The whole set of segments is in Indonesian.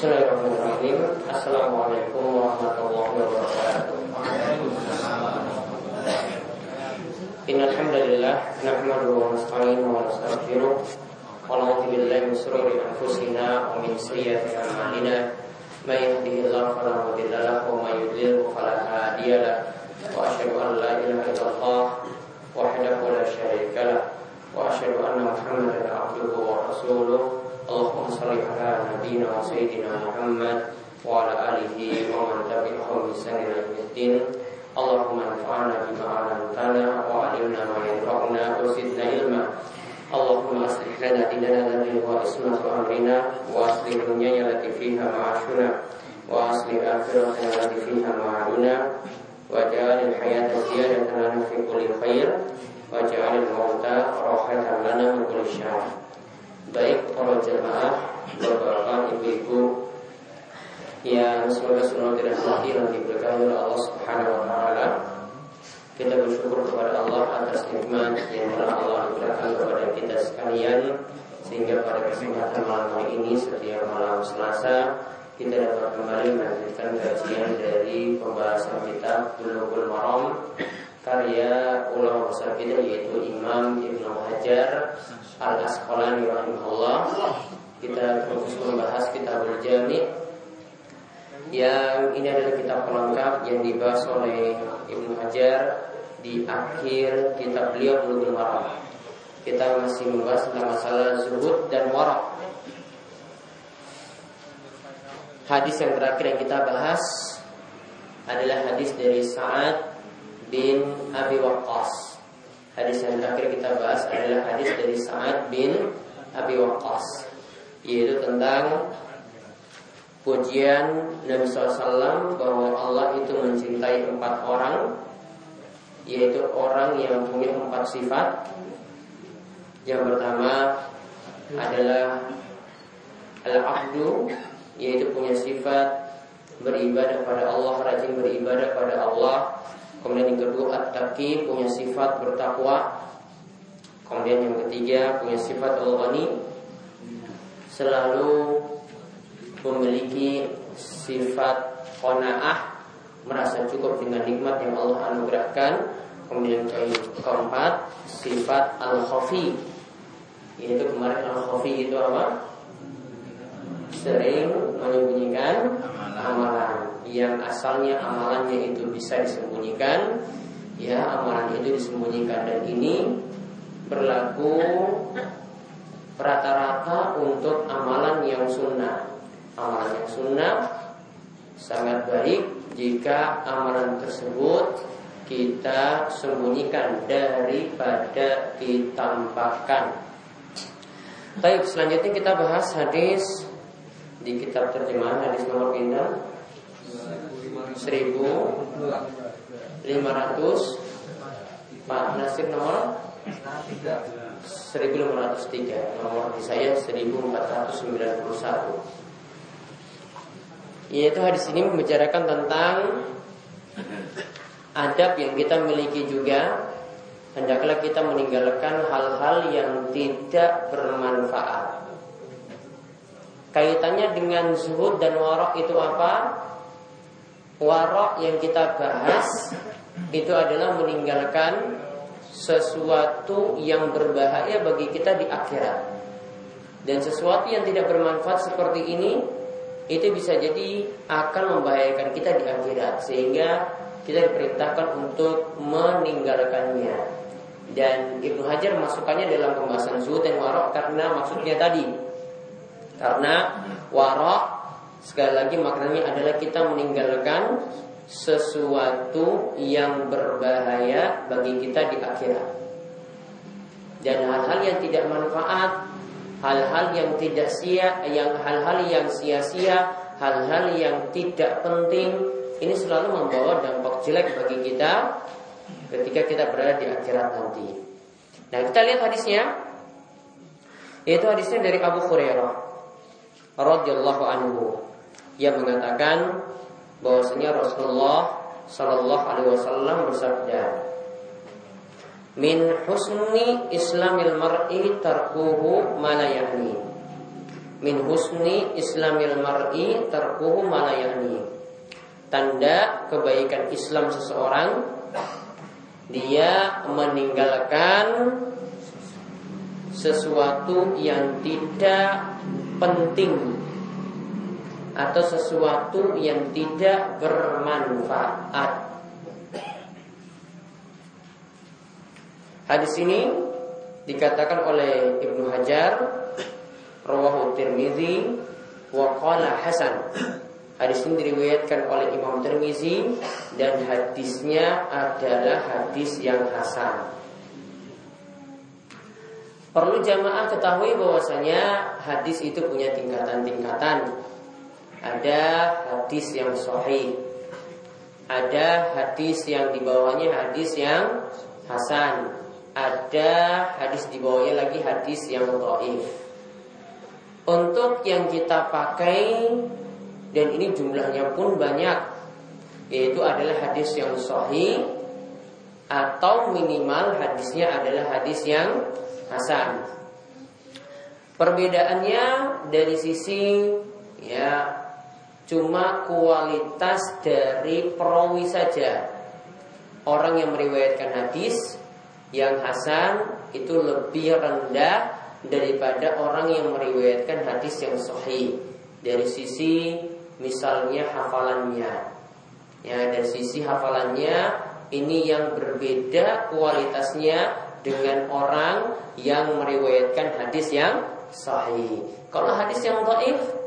Bismillahirrahmanirrahim. Assalamualaikum warahmatullahi wabarakatuh. Innal hamdalillah nahmaduhu wa nasta'inuhu wa nastaghfiruh wa na'udzu billahi min shururi anfusina wa min sayyiati a'malina. May yahdihillahu fala mudilla lahu wa may yudlil fala hadiya lahu. Wa asyhadu an la ilaha illallah wahdahu la syarika lahu wa asyhadu anna Muhammadan abduhu wa rasuluh. اللهم صل على نبينا وسيدنا محمد وعلى آله ومن تبعهم بإحسان إلى يوم الدين اللهم انفعنا بما علمتنا وعلمنا ما ينفعنا وزدنا علما اللهم اصلح لنا ديننا الذي هو عصمة أمرنا واصلح دنيانا التي فيها معاشنا واصلح آخرتنا التي فيها معادنا واجعل الحياة زيادة لنا في كل خير واجعل الموت راحة لنا من كل شر Baik para jemaah, bapak-bapak, ibu-ibu yang semoga semua tidak mati dan diberkahi oleh Allah Subhanahu wa taala. Kita bersyukur kepada Allah atas nikmat yang telah Allah berikan kepada kita sekalian sehingga pada kesempatan malam hari ini setiap malam Selasa kita dapat kembali melanjutkan kajian dari pembahasan kitab Bulughul Maram karya ulama besar kita yaitu Imam Ibnu Hajar Al Asqalani rahimahullah. Kita terus membahas kitab Jami yang ini adalah kitab pelengkap yang dibahas oleh Ibnu Hajar di akhir kitab beliau Bulughul Maram. Kita masih membahas tentang masalah zuhud dan warak. Hadis yang terakhir yang kita bahas adalah hadis dari Sa'ad bin Abi Waqqas. Hadis yang terakhir kita bahas adalah hadis dari Sa'ad bin Abi Waqqas yaitu tentang pujian Nabi SAW bahwa Allah itu mencintai empat orang yaitu orang yang punya empat sifat. Yang pertama adalah al-abdu yaitu punya sifat beribadah pada Allah rajin beribadah pada Allah Kemudian yang kedua at-taqi punya sifat bertakwa. Kemudian yang ketiga punya sifat al-ghani selalu memiliki sifat qanaah merasa cukup dengan nikmat yang Allah anugerahkan. Kemudian yang keempat sifat al-khafi yaitu kemarin al-khafi itu apa? Sering menyembunyikan amalan yang asalnya amalannya itu bisa disembunyikan. Ya amalan itu disembunyikan. Dan ini berlaku rata-rata untuk amalan yang sunnah. Amalan yang sunnah sangat baik jika amalan tersebut kita sembunyikan daripada ditampakkan. Baik, selanjutnya kita bahas hadis di kitab terjemahan hadis nomor pindah 1500 Pak Nasir nomor? 1503 Nomor di saya 1491 Yaitu hadis ini membicarakan tentang Adab yang kita miliki juga Hendaklah kita meninggalkan hal-hal yang tidak bermanfaat. Kaitannya dengan zuhud dan warok itu apa? Warok yang kita bahas itu adalah meninggalkan sesuatu yang berbahaya bagi kita di akhirat. Dan sesuatu yang tidak bermanfaat seperti ini itu bisa jadi akan membahayakan kita di akhirat sehingga kita diperintahkan untuk meninggalkannya. Dan Ibnu Hajar masukkannya dalam pembahasan zuhud dan warok karena maksudnya tadi karena warok Sekali lagi maknanya adalah kita meninggalkan sesuatu yang berbahaya bagi kita di akhirat. Dan hal-hal yang tidak manfaat, hal-hal yang tidak sia, yang hal-hal yang sia-sia, hal-hal yang tidak penting, ini selalu membawa dampak jelek bagi kita ketika kita berada di akhirat nanti. Nah, kita lihat hadisnya. Yaitu hadisnya dari Abu Hurairah radhiyallahu anhu yang mengatakan bahwasanya Rasulullah Shallallahu Alaihi Wasallam bersabda, Min husni Islamil mar'i tarkuhu malayani. min husni islamil mar'i tarkuhu malayani. Tanda kebaikan Islam seseorang dia meninggalkan sesuatu yang tidak penting atau sesuatu yang tidak bermanfaat. Hadis ini dikatakan oleh Ibnu Hajar rawahu Tirmizi wa qala hasan. Hadis ini diriwayatkan oleh Imam Tirmizi dan hadisnya adalah hadis yang hasan. Perlu jamaah ketahui bahwasanya hadis itu punya tingkatan-tingkatan. Ada hadis yang sahih. Ada hadis yang di bawahnya hadis yang hasan. Ada hadis di bawahnya lagi hadis yang dhaif. Untuk yang kita pakai dan ini jumlahnya pun banyak yaitu adalah hadis yang sahih atau minimal hadisnya adalah hadis yang hasan. Perbedaannya dari sisi ya cuma kualitas dari perawi saja. Orang yang meriwayatkan hadis yang hasan itu lebih rendah daripada orang yang meriwayatkan hadis yang sahih dari sisi misalnya hafalannya. Ya, dari sisi hafalannya ini yang berbeda kualitasnya dengan orang yang meriwayatkan hadis yang sahih. Kalau hadis yang dhaif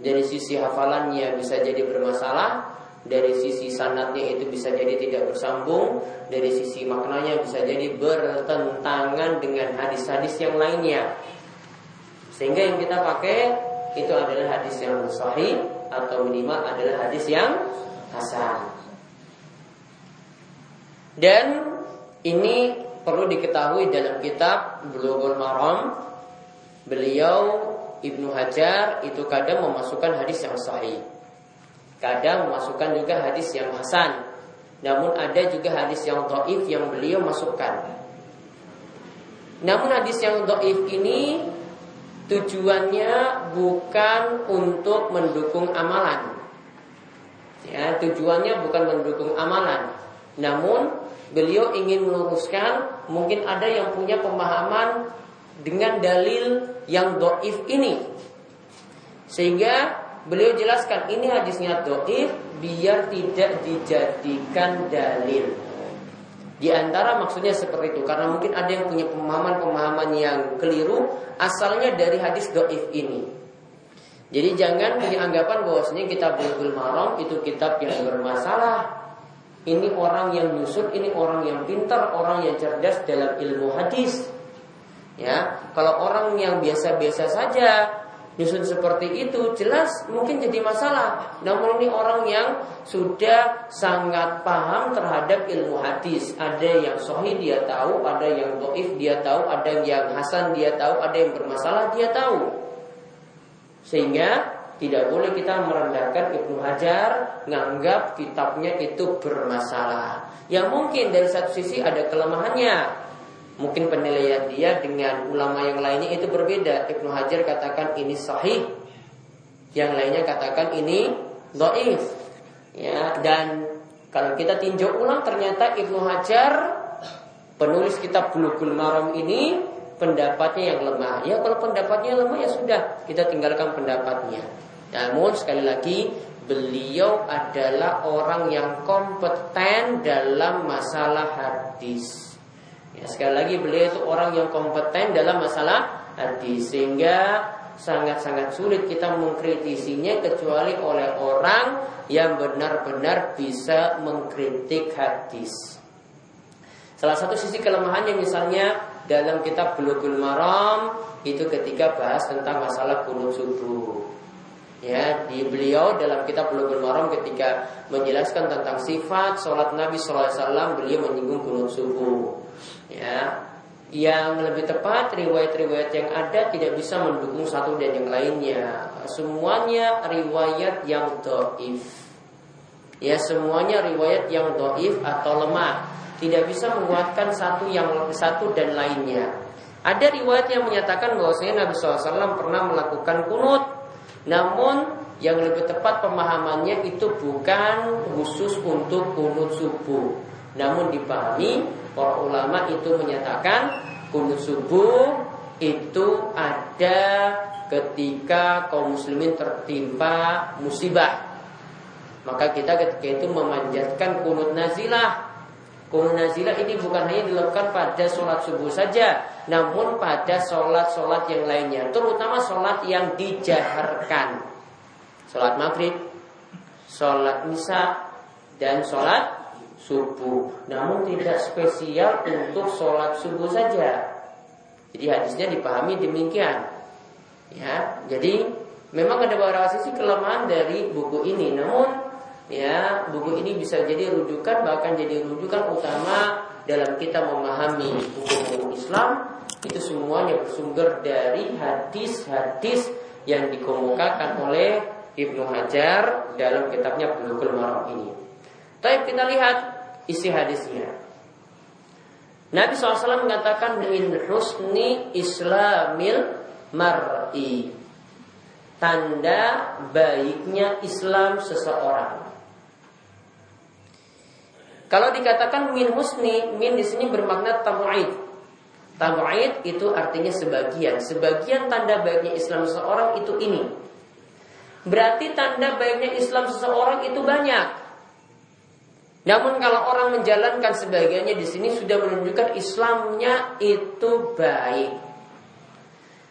dari sisi hafalannya bisa jadi bermasalah, dari sisi sanatnya itu bisa jadi tidak bersambung, dari sisi maknanya bisa jadi bertentangan dengan hadis-hadis yang lainnya. Sehingga yang kita pakai itu adalah hadis yang sahih atau minimal adalah hadis yang hasan. Dan ini perlu diketahui dalam kitab Bulughul Maram beliau Ibnu Hajar itu kadang memasukkan hadis yang sahih. Kadang memasukkan juga hadis yang hasan. Namun ada juga hadis yang dhaif yang beliau masukkan. Namun hadis yang dhaif ini tujuannya bukan untuk mendukung amalan. Ya, tujuannya bukan mendukung amalan. Namun beliau ingin meluruskan mungkin ada yang punya pemahaman dengan dalil yang doif ini. Sehingga beliau jelaskan ini hadisnya doif biar tidak dijadikan dalil. Di antara maksudnya seperti itu karena mungkin ada yang punya pemahaman-pemahaman yang keliru asalnya dari hadis doif ini. Jadi jangan punya anggapan bahwasanya kitab Bulughul Maram itu kitab yang bermasalah. Ini orang yang nyusun, ini orang yang pintar, orang yang cerdas dalam ilmu hadis. Ya, kalau orang yang biasa-biasa saja nyusun seperti itu jelas mungkin jadi masalah. Namun ini orang yang sudah sangat paham terhadap ilmu hadis. Ada yang sahih dia tahu, ada yang doif dia tahu, ada yang hasan dia tahu, ada yang bermasalah dia tahu. Sehingga tidak boleh kita merendahkan Ibnu Hajar Nganggap kitabnya itu bermasalah Yang mungkin dari satu sisi ada kelemahannya Mungkin penilaian dia dengan ulama yang lainnya itu berbeda Ibnu Hajar katakan ini sahih Yang lainnya katakan ini doif ya, Dan kalau kita tinjau ulang ternyata Ibnu Hajar Penulis kitab Bulughul Maram ini pendapatnya yang lemah. Ya kalau pendapatnya lemah ya sudah, kita tinggalkan pendapatnya. Namun sekali lagi beliau adalah orang yang kompeten dalam masalah hadis. Ya, sekali lagi beliau itu orang yang kompeten dalam masalah hadis sehingga sangat-sangat sulit kita mengkritisinya kecuali oleh orang yang benar-benar bisa mengkritik hadis. Salah satu sisi kelemahannya misalnya dalam kitab Bulughul Maram itu ketika bahas tentang masalah kunut subuh. Ya, di beliau dalam kitab Bulughul Maram ketika menjelaskan tentang sifat sholat Nabi SAW beliau menyinggung kunut subuh. Ya, yang lebih tepat riwayat-riwayat yang ada tidak bisa mendukung satu dan yang lainnya. Semuanya riwayat yang doif. Ya, semuanya riwayat yang doif atau lemah. Tidak bisa menguatkan satu yang satu dan lainnya. Ada riwayat yang menyatakan bahwasanya Nabi SAW pernah melakukan kunut, namun yang lebih tepat pemahamannya itu bukan khusus untuk kunut subuh. Namun dipahami para ulama itu menyatakan kunut subuh itu ada ketika kaum muslimin tertimpa musibah. Maka kita ketika itu memanjatkan kunut nazilah. Kunut nazilah ini bukan hanya dilakukan pada sholat subuh saja, namun pada sholat-sholat yang lainnya, terutama sholat yang dijaharkan sholat maghrib, sholat isya, dan sholat subuh. Namun tidak spesial untuk sholat subuh saja. Jadi hadisnya dipahami demikian. Ya, jadi memang ada beberapa sisi kelemahan dari buku ini. Namun ya buku ini bisa jadi rujukan bahkan jadi rujukan utama dalam kita memahami hukum Islam itu semuanya bersumber dari hadis-hadis yang dikemukakan oleh Ibnu Hajar dalam kitabnya Bulughul Maram ini. Tapi kita lihat isi hadisnya. Nabi SAW mengatakan min husni islamil mar'i tanda baiknya Islam seseorang. Kalau dikatakan min husni, min di sini bermakna tamu'id. Tamu'id itu artinya sebagian. Sebagian tanda baiknya Islam seseorang itu ini. Berarti tanda baiknya Islam seseorang itu banyak. Namun kalau orang menjalankan sebagiannya di sini sudah menunjukkan Islamnya itu baik.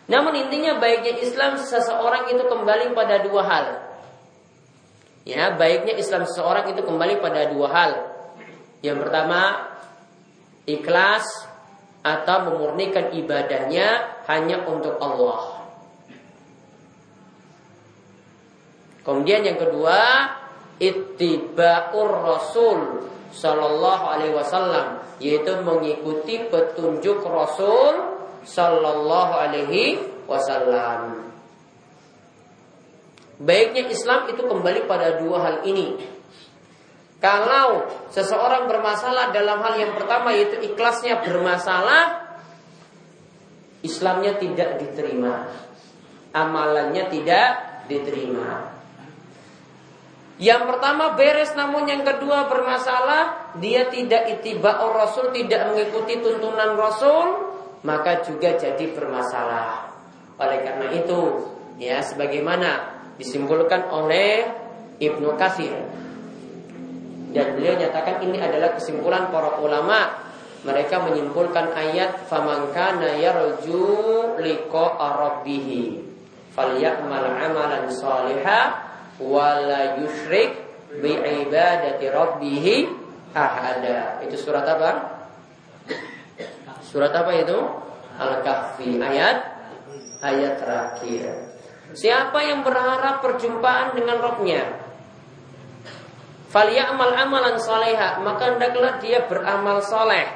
Namun intinya baiknya Islam seseorang itu kembali pada dua hal. Ya, baiknya Islam seseorang itu kembali pada dua hal. Yang pertama, ikhlas atau memurnikan ibadahnya hanya untuk Allah. Kemudian yang kedua, ittiba'ur rasul sallallahu alaihi wasallam yaitu mengikuti petunjuk Rasul sallallahu alaihi wasallam. Baiknya Islam itu kembali pada dua hal ini. Kalau seseorang bermasalah dalam hal yang pertama yaitu ikhlasnya bermasalah, Islamnya tidak diterima. Amalannya tidak diterima. Yang pertama beres namun yang kedua bermasalah Dia tidak itiba'ur Rasul Tidak mengikuti tuntunan Rasul Maka juga jadi bermasalah Oleh karena itu Ya sebagaimana disimpulkan oleh Ibnu Katsir dan beliau nyatakan ini adalah kesimpulan para ulama mereka menyimpulkan ayat famangkana yarju liqa rabbih falyamal amalan salihah wala yusyrik bi ibadati rabbih ahada. Itu surat apa? Surat apa itu? Al-Kahfi ayat ayat terakhir. Siapa yang berharap perjumpaan dengan Rabbnya Falyamal amalan soleha Maka hendaklah dia beramal soleh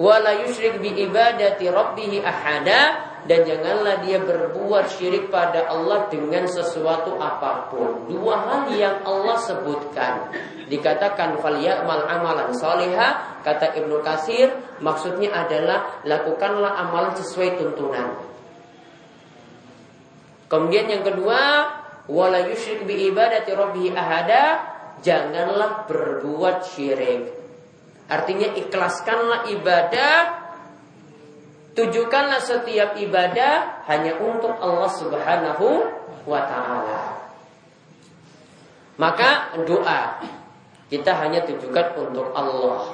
Wala yusyrik bi ibadati rabbihi ahada dan janganlah dia berbuat syirik pada Allah dengan sesuatu apa pun. Dua hal yang Allah sebutkan. Dikatakan falyamal amalan soleha kata Ibnu Kasir maksudnya adalah lakukanlah amalan sesuai tuntunan. Kemudian yang kedua, wala yusyrik bi ibadati rabbih ahada, janganlah berbuat syirik. Artinya ikhlaskanlah ibadah Tujukanlah setiap ibadah hanya untuk Allah Subhanahu wa taala. Maka doa kita hanya tujukan untuk Allah.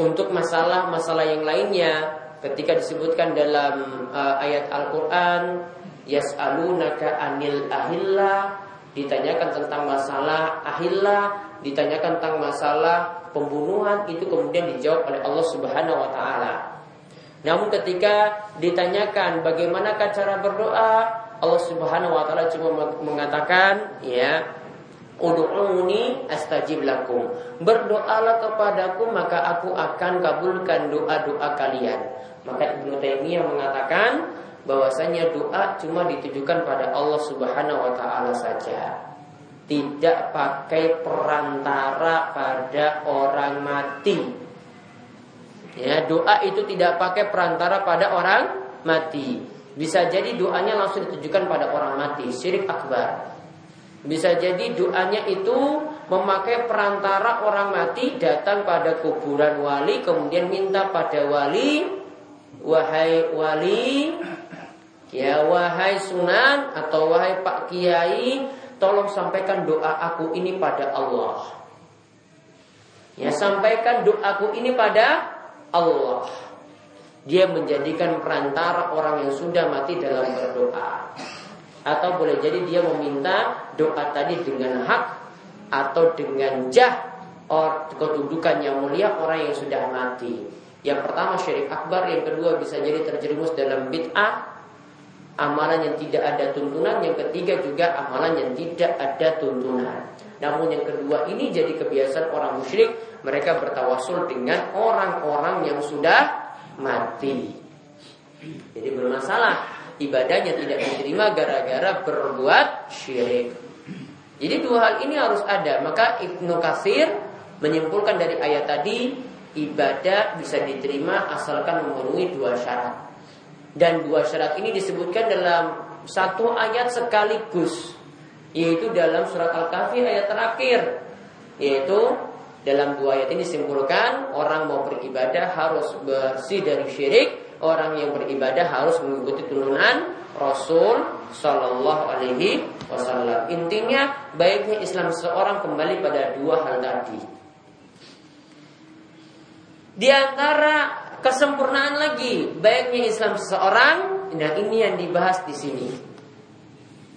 Untuk masalah-masalah yang lainnya ketika disebutkan dalam uh, ayat Al-Qur'an yas'alunaka anil ahilla ditanyakan tentang masalah ahilla, ditanyakan tentang masalah pembunuhan itu kemudian dijawab oleh Allah Subhanahu wa taala. Namun ketika ditanyakan bagaimana cara berdoa, Allah Subhanahu wa taala cuma mengatakan, ya, Udu'uni astajib lakum. Berdoalah kepadaku maka aku akan kabulkan doa-doa kalian. Maka Ibnu Taimiyah mengatakan bahwasanya doa cuma ditujukan pada Allah Subhanahu wa taala saja. Tidak pakai perantara pada orang mati. Ya, doa itu tidak pakai perantara pada orang mati. Bisa jadi doanya langsung ditujukan pada orang mati, syirik akbar. Bisa jadi doanya itu memakai perantara orang mati datang pada kuburan wali kemudian minta pada wali wahai wali ya wahai sunan atau wahai pak kiai tolong sampaikan doa aku ini pada Allah. Ya sampaikan doaku ini pada Allah. Dia menjadikan perantara orang yang sudah mati dalam berdoa. Atau boleh jadi dia meminta doa tadi dengan hak atau dengan jah or kedudukan yang mulia orang yang sudah mati. Yang pertama syirik akbar, yang kedua bisa jadi terjerumus dalam bid'ah, amalan yang tidak ada tuntunan, yang ketiga juga amalan yang tidak ada tuntunan. Namun yang kedua ini jadi kebiasaan orang musyrik, mereka bertawasul dengan orang-orang yang sudah mati. Jadi bermasalah ibadahnya tidak diterima gara-gara berbuat syirik. Jadi dua hal ini harus ada. Maka Ibnu Katsir menyimpulkan dari ayat tadi ibadah bisa diterima asalkan memenuhi dua syarat. Dan dua syarat ini disebutkan dalam satu ayat sekaligus yaitu dalam surat Al-Kahfi ayat terakhir yaitu dalam dua ayat ini disimpulkan orang mau beribadah harus bersih dari syirik, orang yang beribadah harus mengikuti turunan Rasul Shallallahu Alaihi Wasallam. Intinya baiknya Islam seseorang kembali pada dua hal tadi. Di antara kesempurnaan lagi baiknya Islam seseorang, nah ini yang dibahas di sini.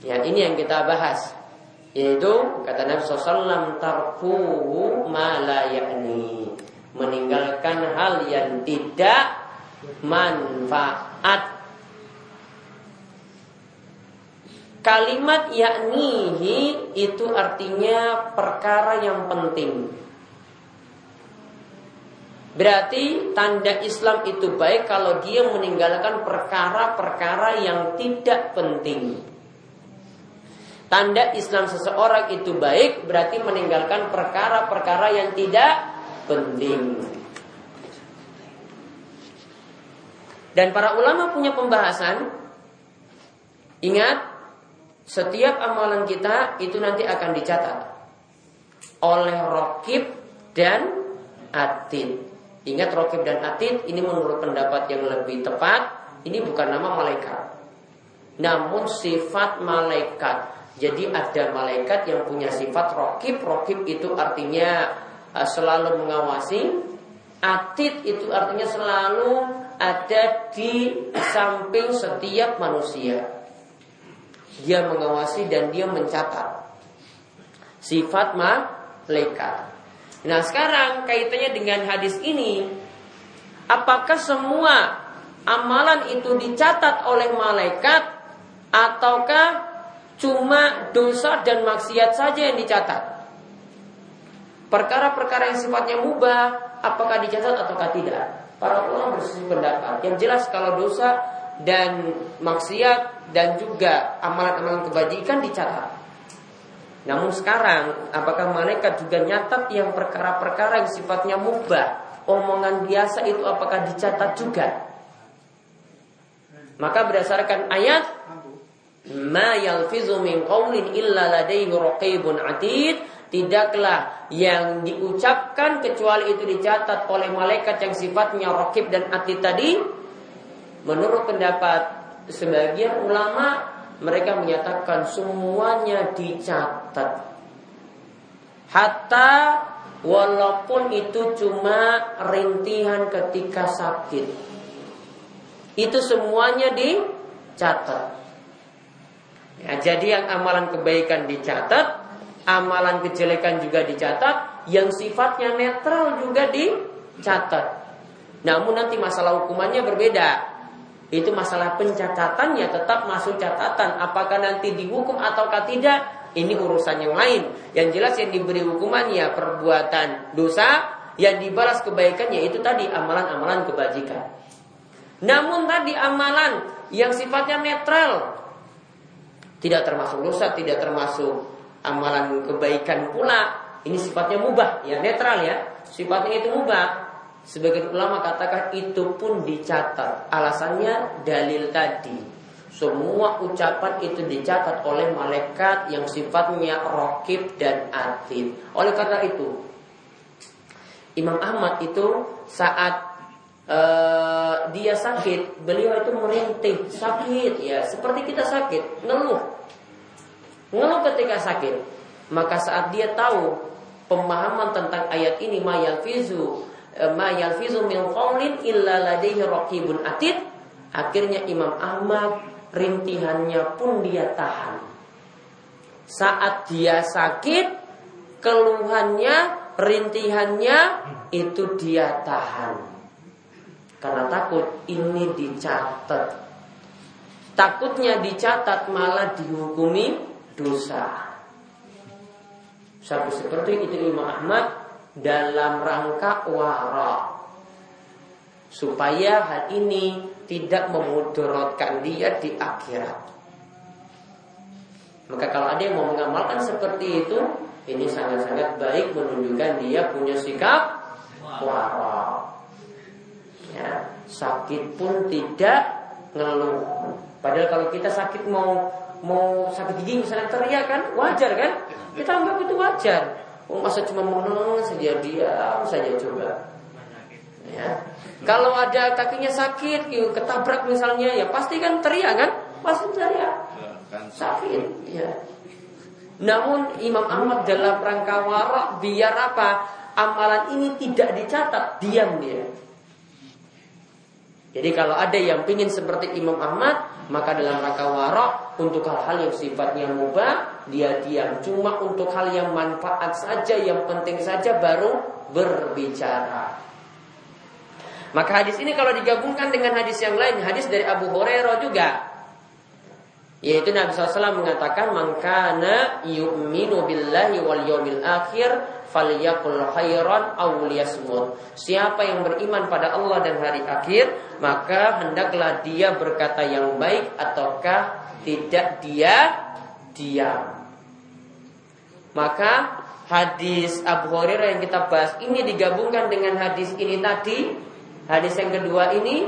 Ya ini yang kita bahas. Yaitu kata Nabi SAW tarkuhu ma la yakni Meninggalkan hal yang tidak manfaat Kalimat yaknihi itu artinya perkara yang penting Berarti tanda Islam itu baik kalau dia meninggalkan perkara-perkara yang tidak penting Tanda Islam seseorang itu baik berarti meninggalkan perkara-perkara yang tidak penting. Dan para ulama punya pembahasan. Ingat, setiap amalan kita itu nanti akan dicatat oleh rokib dan atid. Ingat rokib dan atid ini menurut pendapat yang lebih tepat, ini bukan nama malaikat. Namun sifat malaikat. Jadi ada malaikat yang punya sifat rokib. Rokib itu artinya uh, selalu mengawasi. Atid itu artinya selalu ada di samping setiap manusia. Dia mengawasi dan dia mencatat Sifat malaikat Nah sekarang kaitannya dengan hadis ini Apakah semua amalan itu dicatat oleh malaikat Ataukah cuma dosa dan maksiat saja yang dicatat. Perkara-perkara yang sifatnya mubah, apakah dicatat ataukah tidak? Para ulama berselisih pendapat. Yang jelas kalau dosa dan maksiat dan juga amalan-amalan kebajikan dicatat. Namun sekarang, apakah malaikat juga nyatat yang perkara-perkara yang sifatnya mubah, omongan biasa itu apakah dicatat juga? Maka berdasarkan ayat ma yalfizu min qawlin illa ladaihi raqibun atid. Tidaklah yang diucapkan kecuali itu dicatat oleh malaikat yang sifatnya raqib dan atid tadi. Menurut pendapat sebagian ulama mereka menyatakan semuanya dicatat hatta walaupun itu cuma rintihan ketika sakit itu semuanya dicatat Ya, jadi yang amalan kebaikan dicatat, amalan kejelekan juga dicatat, yang sifatnya netral juga dicatat. Namun nanti masalah hukumannya berbeda. Itu masalah pencatatannya tetap masuk catatan. Apakah nanti dihukum ataukah tidak? Ini urusan yang lain. Yang jelas yang diberi hukumannya perbuatan dosa, yang dibalas kebaikannya itu tadi amalan-amalan kebajikan. Namun tadi amalan yang sifatnya netral, tidak termasuk dosa, tidak termasuk amalan kebaikan pula. Ini sifatnya mubah, ya netral ya. Sifatnya itu mubah. Sebagian ulama katakan itu pun dicatat. Alasannya dalil tadi. Semua ucapan itu dicatat oleh malaikat yang sifatnya rokib dan atid. Oleh karena itu, Imam Ahmad itu saat uh, dia sakit, beliau itu merintih, sakit ya, seperti kita sakit, ngeluh. Ngeluh ketika sakit. Maka saat dia tahu pemahaman tentang ayat ini mayal fizu eh, mayal fizu min qawlin illa ladaihi raqibun atid. Akhirnya Imam Ahmad rintihannya pun dia tahan. Saat dia sakit keluhannya rintihannya itu dia tahan. Karena takut ini dicatat. Takutnya dicatat malah dihukumi dosa. Sampai seperti itu Imam Ahmad dalam rangka wara supaya hal ini tidak memudaratkan dia di akhirat. Maka kalau ada yang mau mengamalkan seperti itu, ini sangat-sangat baik menunjukkan dia punya sikap wara. Ya, sakit pun tidak ngeluh. Padahal kalau kita sakit mau mau sakit gigi misalnya teriak kan wajar kan kita anggap itu wajar oh, masa cuma menang saja diam saja coba. Ya. Kalau ada kakinya sakit ketabrak misalnya ya pasti kan teriak kan? Pasti teriak. Sakit ya. Namun Imam Ahmad dalam rangka warak biar apa? Amalan ini tidak dicatat diam dia. Jadi kalau ada yang ingin seperti Imam Ahmad maka dalam rangka warok untuk hal-hal yang sifatnya mubah dia diam. Cuma untuk hal yang manfaat saja, yang penting saja baru berbicara. Maka hadis ini kalau digabungkan dengan hadis yang lain, hadis dari Abu Hurairah juga. Yaitu Nabi SAW mengatakan, Mangkana yu'minu billahi wal yawmil akhir falyakul khairan aw liyasmut. Siapa yang beriman pada Allah dan hari akhir, maka hendaklah dia berkata yang baik ataukah tidak dia diam. Maka hadis Abu Hurairah yang kita bahas ini digabungkan dengan hadis ini tadi, hadis yang kedua ini,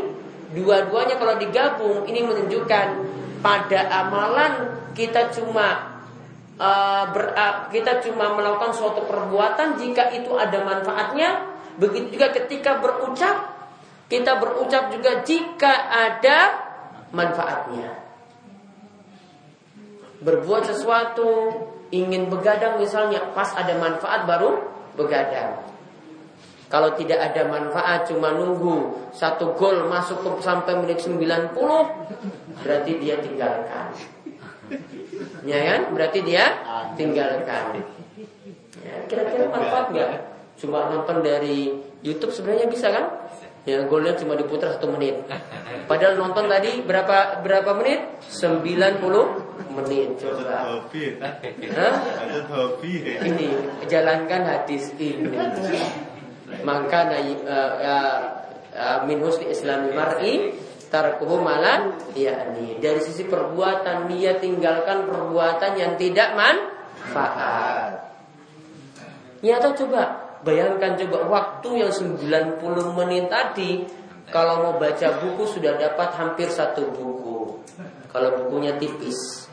dua-duanya kalau digabung ini menunjukkan pada amalan kita cuma uh, ber, uh, kita cuma melakukan suatu perbuatan jika itu ada manfaatnya. Begitu juga ketika berucap, kita berucap juga jika ada manfaatnya. Berbuat sesuatu, ingin begadang misalnya, pas ada manfaat baru begadang. Kalau tidak ada manfaat cuma nunggu satu gol masuk ke sampai menit 90 berarti dia tinggalkan. Ya kan? Berarti dia tinggalkan. Ya, kira-kira manfaat nggak? Cuma nonton dari YouTube sebenarnya bisa kan? Ya golnya cuma diputar satu menit. Padahal nonton tadi berapa berapa menit? 90 menit. Coba. Hah? Ini jalankan hadis ini. Maka uh, uh, uh, min husni islami mar'i tarkuhu malan yakni dari sisi perbuatan dia tinggalkan perbuatan yang tidak manfaat. Ya atau coba bayangkan coba waktu yang 90 menit tadi kalau mau baca buku sudah dapat hampir satu buku. Kalau bukunya tipis.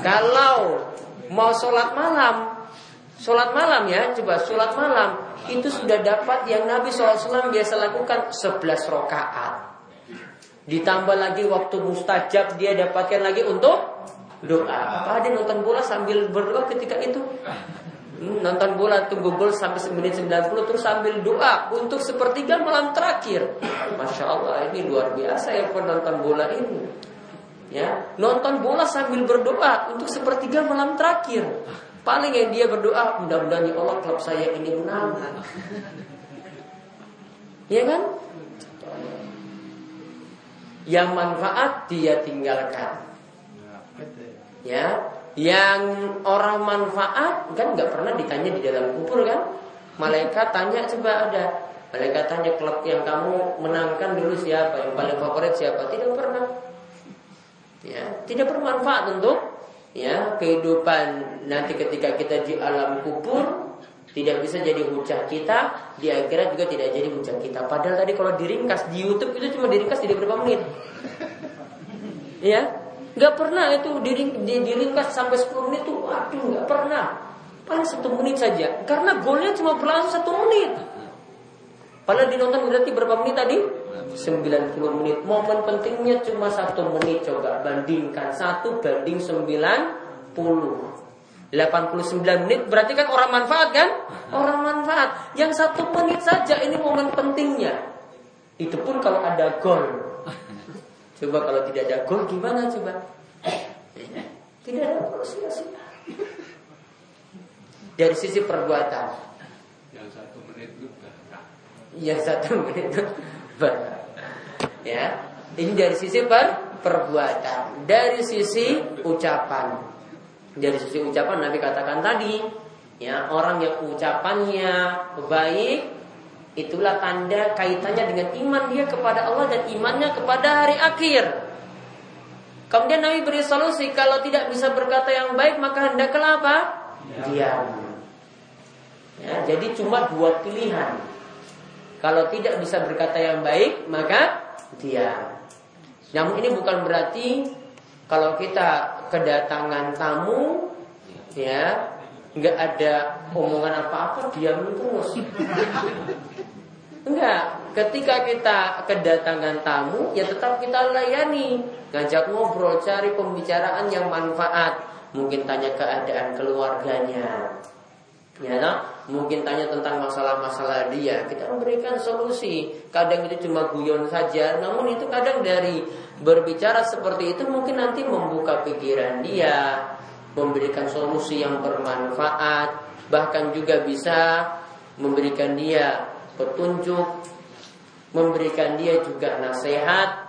Kalau mau sholat malam, sholat malam ya, coba sholat malam itu sudah dapat yang Nabi SAW biasa lakukan 11 rakaat. Ditambah lagi waktu mustajab dia dapatkan lagi untuk doa. Apa dia nonton bola sambil berdoa ketika itu? Hmm, nonton bola tunggu gol sampai menit 90 terus sambil doa untuk sepertiga malam terakhir. Masya Allah ini luar biasa ya penonton bola ini. Ya, nonton bola sambil berdoa untuk sepertiga malam terakhir. Paling yang dia berdoa mudah-mudahan ya Allah klub saya ini menang. Ya kan? yang manfaat dia tinggalkan. Ya, yang orang manfaat kan nggak pernah ditanya di dalam kubur kan? Malaikat tanya coba ada. Malaikat tanya klub yang kamu menangkan dulu siapa, yang paling favorit siapa? Tidak pernah. Ya, tidak bermanfaat untuk ya kehidupan nanti ketika kita di alam kubur tidak bisa jadi hujah kita di akhirat juga tidak jadi hujah kita. Padahal tadi kalau diringkas di YouTube itu cuma diringkas tidak berapa menit. Ya, nggak pernah itu diring, diringkas sampai 10 menit tuh, waduh nggak pernah. Paling satu menit saja, karena golnya cuma berlangsung satu menit. Padahal dinonton berarti berapa menit tadi? 90 menit. Momen pentingnya cuma satu menit coba bandingkan satu banding 90. 89 menit berarti kan orang manfaat kan? Orang manfaat. Yang satu menit saja ini momen pentingnya. Itu pun kalau ada gol. Coba kalau tidak ada gol gimana coba? Tidak ada gol sia-sia. Dari sisi perbuatan. Yang satu menit itu Yang satu menit itu Ya, ini dari sisi per perbuatan, dari sisi ucapan. Dari sisi ucapan Nabi katakan tadi, ya orang yang ucapannya baik itulah tanda kaitannya dengan iman dia kepada Allah dan imannya kepada hari akhir. Kemudian Nabi beri solusi kalau tidak bisa berkata yang baik maka hendaklah apa? Diam. Ya, jadi cuma dua pilihan. Kalau tidak bisa berkata yang baik maka dia. Namun ini bukan berarti kalau kita kedatangan tamu ya nggak ada omongan apa-apa diam terus. Enggak, ketika kita kedatangan tamu ya tetap kita layani, ngajak ngobrol, cari pembicaraan yang manfaat, mungkin tanya keadaan keluarganya, ya no? mungkin tanya tentang masalah-masalah dia. Kita memberikan solusi. Kadang itu cuma guyon saja. Namun itu kadang dari berbicara seperti itu mungkin nanti membuka pikiran dia memberikan solusi yang bermanfaat bahkan juga bisa memberikan dia petunjuk memberikan dia juga nasihat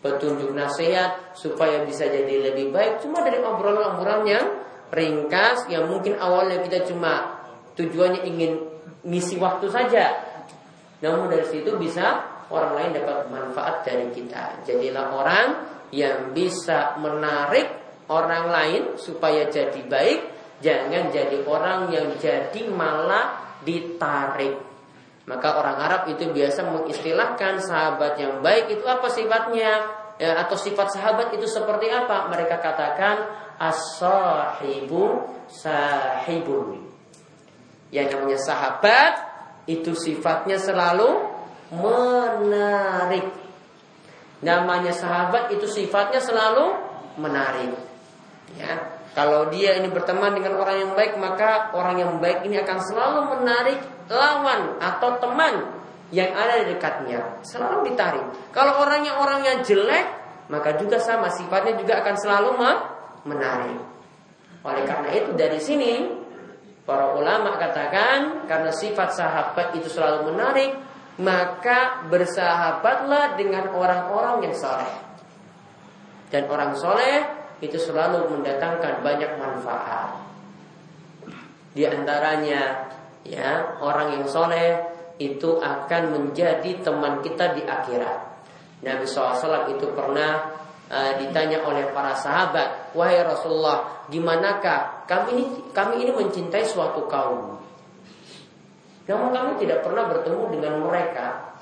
petunjuk nasihat supaya bisa jadi lebih baik. Cuma dari obrolan-obrolan yang ringkas yang mungkin awalnya kita cuma tujuannya ingin ngisi waktu saja. Namun dari situ bisa orang lain dapat manfaat dari kita. Jadilah orang yang bisa menarik orang lain supaya jadi baik, jangan jadi orang yang jadi malah ditarik. Maka orang Arab itu biasa mengistilahkan sahabat yang baik itu apa sifatnya? Ya, atau sifat sahabat itu seperti apa? Mereka katakan as-sahibu sahibun. Yang namanya sahabat itu sifatnya selalu menarik. Namanya sahabat itu sifatnya selalu menarik. Ya, kalau dia ini berteman dengan orang yang baik, maka orang yang baik ini akan selalu menarik lawan atau teman yang ada di dekatnya, selalu ditarik. Kalau orangnya orang yang jelek, maka juga sama sifatnya juga akan selalu menarik. Oleh karena itu dari sini Para ulama katakan karena sifat sahabat itu selalu menarik, maka bersahabatlah dengan orang-orang yang soleh. Dan orang soleh itu selalu mendatangkan banyak manfaat. Di antaranya, ya orang yang soleh itu akan menjadi teman kita di akhirat. Nabi SAW itu pernah uh, ditanya oleh para sahabat, wahai Rasulullah, gimanakah kami ini kami ini mencintai suatu kaum. Namun kami tidak pernah bertemu dengan mereka.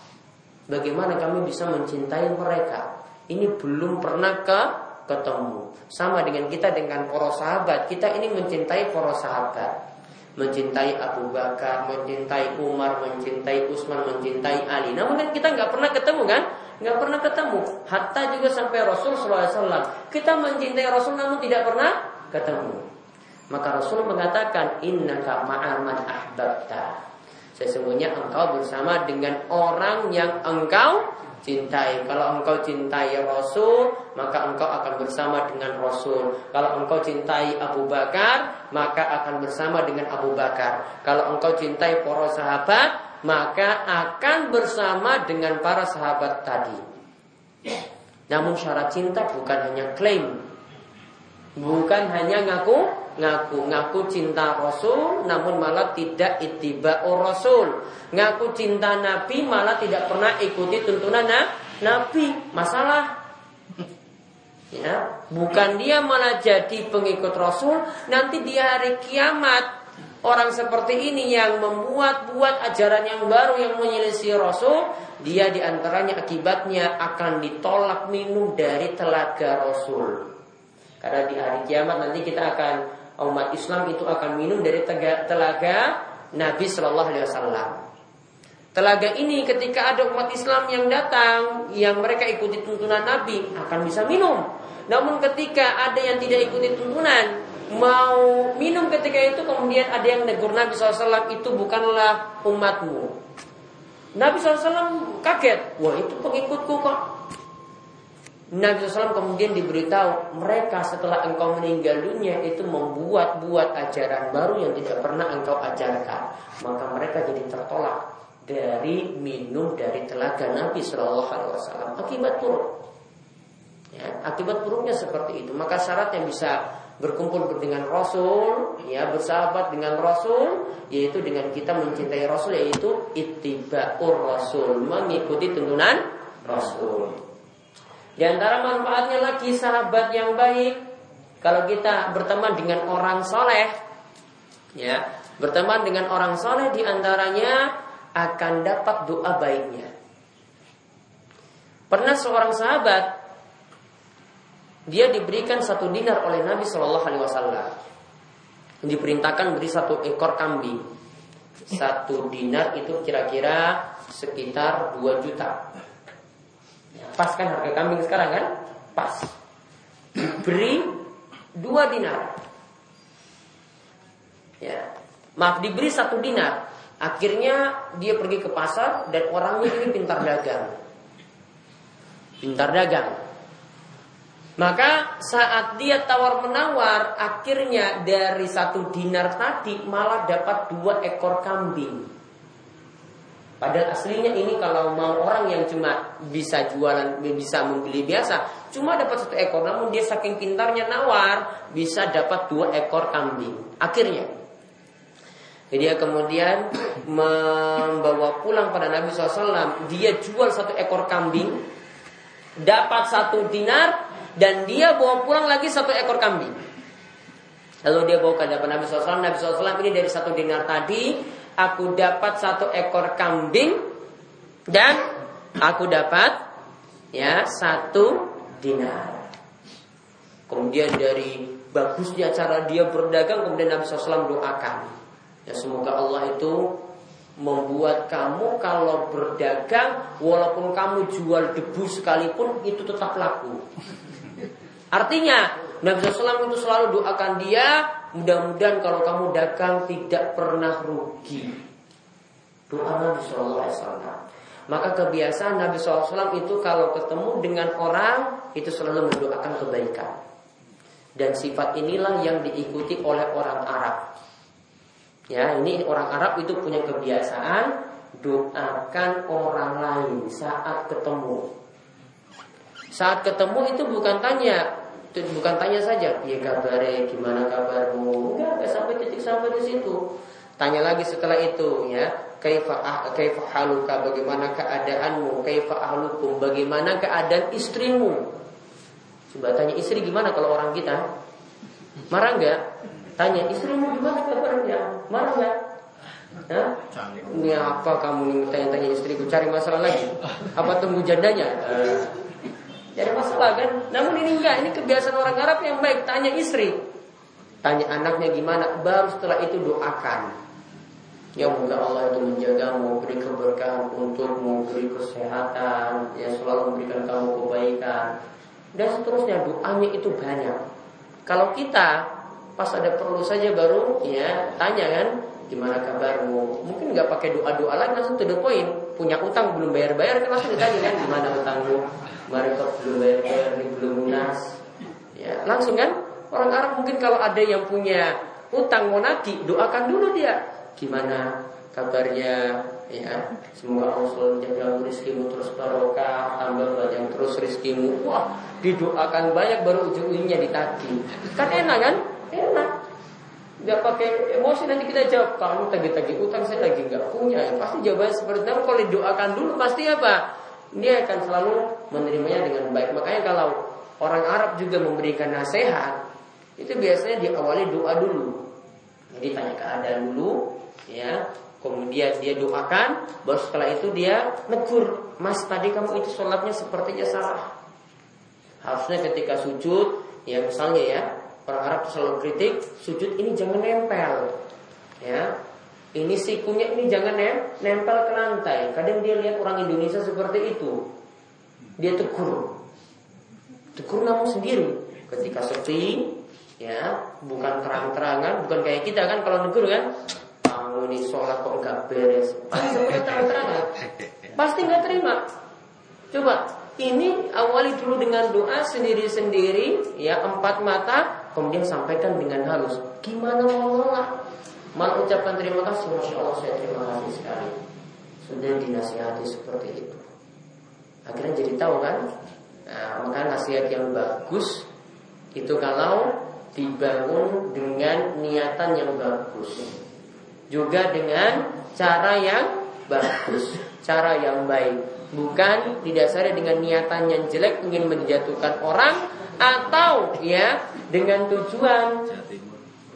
Bagaimana kami bisa mencintai mereka? Ini belum pernah ke ketemu. Sama dengan kita dengan para sahabat, kita ini mencintai para sahabat mencintai Abu Bakar, mencintai Umar, mencintai Utsman, mencintai Ali. Namun kan kita nggak pernah ketemu kan? Nggak pernah ketemu. Hatta juga sampai Rasul SAW. Kita mencintai Rasul namun tidak pernah ketemu. Maka Rasul mengatakan Inna ma'aman ahbabta. Sesungguhnya engkau bersama dengan orang yang engkau cintai. Kalau engkau cintai Rasul, maka engkau akan bersama dengan Rasul. Kalau engkau cintai Abu Bakar, maka akan bersama dengan Abu Bakar. Kalau engkau cintai para sahabat, maka akan bersama dengan para sahabat tadi. Namun syarat cinta bukan hanya klaim, bukan hanya ngaku ngaku ngaku cinta Rasul namun malah tidak itibau Rasul. Ngaku cinta Nabi malah tidak pernah ikuti tuntunan Nabi. Masalah. Ya bukan dia malah jadi pengikut Rasul nanti di hari kiamat orang seperti ini yang membuat-buat ajaran yang baru yang menyelisih Rasul, dia di antaranya akibatnya akan ditolak minum dari telaga Rasul. Karena di hari kiamat nanti kita akan umat Islam itu akan minum dari telaga Nabi Shallallahu Alaihi Wasallam. Telaga ini ketika ada umat Islam yang datang, yang mereka ikuti tuntunan Nabi akan bisa minum. Namun ketika ada yang tidak ikuti tuntunan, mau minum ketika itu kemudian ada yang negur Nabi SAW itu bukanlah umatmu. Nabi SAW kaget, wah itu pengikutku kok. Nabi SAW kemudian diberitahu mereka setelah engkau meninggal dunia itu membuat-buat ajaran baru yang tidak pernah engkau ajarkan. Maka mereka jadi tertolak dari minum dari telaga Nabi Shallallahu Alaihi Wasallam akibat buruk. Ya, akibat buruknya seperti itu. Maka syarat yang bisa berkumpul dengan Rasul, ya bersahabat dengan Rasul, yaitu dengan kita mencintai Rasul, yaitu ittibaur Rasul, mengikuti tuntunan Rasul. Di antara manfaatnya lagi sahabat yang baik, kalau kita berteman dengan orang soleh, ya berteman dengan orang soleh di antaranya akan dapat doa baiknya. Pernah seorang sahabat dia diberikan satu dinar oleh Nabi Shallallahu Alaihi Wasallam. Diperintahkan beri satu ekor kambing. Satu dinar itu kira-kira sekitar 2 juta. Pas kan harga kambing sekarang kan? Pas. Diberi dua dinar. Ya. Maaf diberi satu dinar. Akhirnya dia pergi ke pasar dan orangnya ini pintar dagang. Pintar dagang. Maka saat dia tawar menawar, akhirnya dari satu dinar tadi malah dapat dua ekor kambing. Padahal aslinya ini kalau mau orang yang cuma bisa jualan, bisa membeli biasa, cuma dapat satu ekor. Namun dia saking pintarnya nawar, bisa dapat dua ekor kambing. Akhirnya, dia kemudian membawa pulang pada Nabi SAW. Dia jual satu ekor kambing, dapat satu dinar, dan dia bawa pulang lagi satu ekor kambing. Lalu dia bawa ke hadapan Nabi SAW. Nabi SAW ini dari satu dinar tadi, aku dapat satu ekor kambing dan aku dapat ya satu dinar. Kemudian dari bagusnya cara dia berdagang, kemudian Nabi SAW doakan. Ya semoga Allah itu membuat kamu kalau berdagang walaupun kamu jual debu sekalipun itu tetap laku. Artinya Nabi SAW itu selalu doakan dia Mudah-mudahan kalau kamu dagang tidak pernah rugi. Doa Nabi SAW Maka kebiasaan Nabi SAW itu kalau ketemu dengan orang Itu selalu mendoakan kebaikan. Dan sifat inilah yang diikuti oleh orang Arab. Ya, ini orang Arab itu punya kebiasaan doakan orang lain saat ketemu. Saat ketemu itu bukan tanya itu bukan tanya saja, ya kabarnya, gimana kabarmu? Enggak, enggak sampai titik sampai di situ. Tanya lagi setelah itu ya, kaifa ah, kaifa haluka bagaimana keadaanmu? Kaifa ahlukum bagaimana keadaan istrimu? Coba tanya istri gimana kalau orang kita? Marah enggak? Tanya istrimu gimana kabarnya? Marah enggak? Hah? Ini apa kamu tanya-tanya istriku cari masalah lagi? Apa tunggu jandanya? Jadi masalah kan? Namun ini enggak, ini kebiasaan orang Arab yang baik. Tanya istri, tanya anaknya gimana, baru setelah itu doakan. Ya moga Allah itu menjagamu, beri keberkahan untukmu, beri kesehatan, ya selalu memberikan kamu kebaikan. Dan seterusnya doanya itu banyak. Kalau kita pas ada perlu saja baru ya tanya kan gimana kabarmu mungkin nggak pakai doa doa lagi langsung to the point punya utang belum bayar bayar kan langsung ditanya kan gimana utangmu mereka belum bayar belum lunas. Ya langsung kan? Orang Arab mungkin kalau ada yang punya utang mau doakan dulu dia. Gimana kabarnya? Ya semoga Allah jaga rizkimu terus barokah tambah banyak terus rizkimu wah didoakan banyak baru ujung-ujungnya ditagih. Kan enak kan? Enak nggak pakai emosi nanti kita jawab kamu tagih-tagih utang saya lagi nggak punya ya pasti jawabannya seperti itu kalau didoakan dulu pasti apa dia akan selalu menerimanya dengan baik. Makanya kalau orang Arab juga memberikan nasihat, itu biasanya diawali doa dulu. Jadi tanya keadaan dulu, ya. Kemudian dia doakan, baru setelah itu dia negur, Mas tadi kamu itu sholatnya sepertinya salah. Harusnya ketika sujud, ya misalnya ya, orang Arab selalu kritik, sujud ini jangan nempel, ya. Ini sikunya ini jangan nempel ke lantai. Kadang dia lihat orang Indonesia seperti itu, dia tegur, tegur namun sendiri. Ketika sepi, ya bukan terang-terangan, bukan kayak kita kan kalau negur kan, kamu ini sholat kok nggak beres pasti terang-terangan pasti nggak terima coba ini awali dulu dengan doa sendiri-sendiri ya empat mata kemudian sampaikan dengan halus. Gimana mau nolak? Malah ucapkan terima kasih. Masya Allah saya terima kasih sekali. Sudah dinasihati seperti itu. Akhirnya jadi tahu kan? Nah, maka nasihat yang bagus itu kalau dibangun dengan niatan yang bagus. Juga dengan cara yang bagus, cara yang baik, bukan didasari dengan niatan yang jelek ingin menjatuhkan orang atau ya dengan tujuan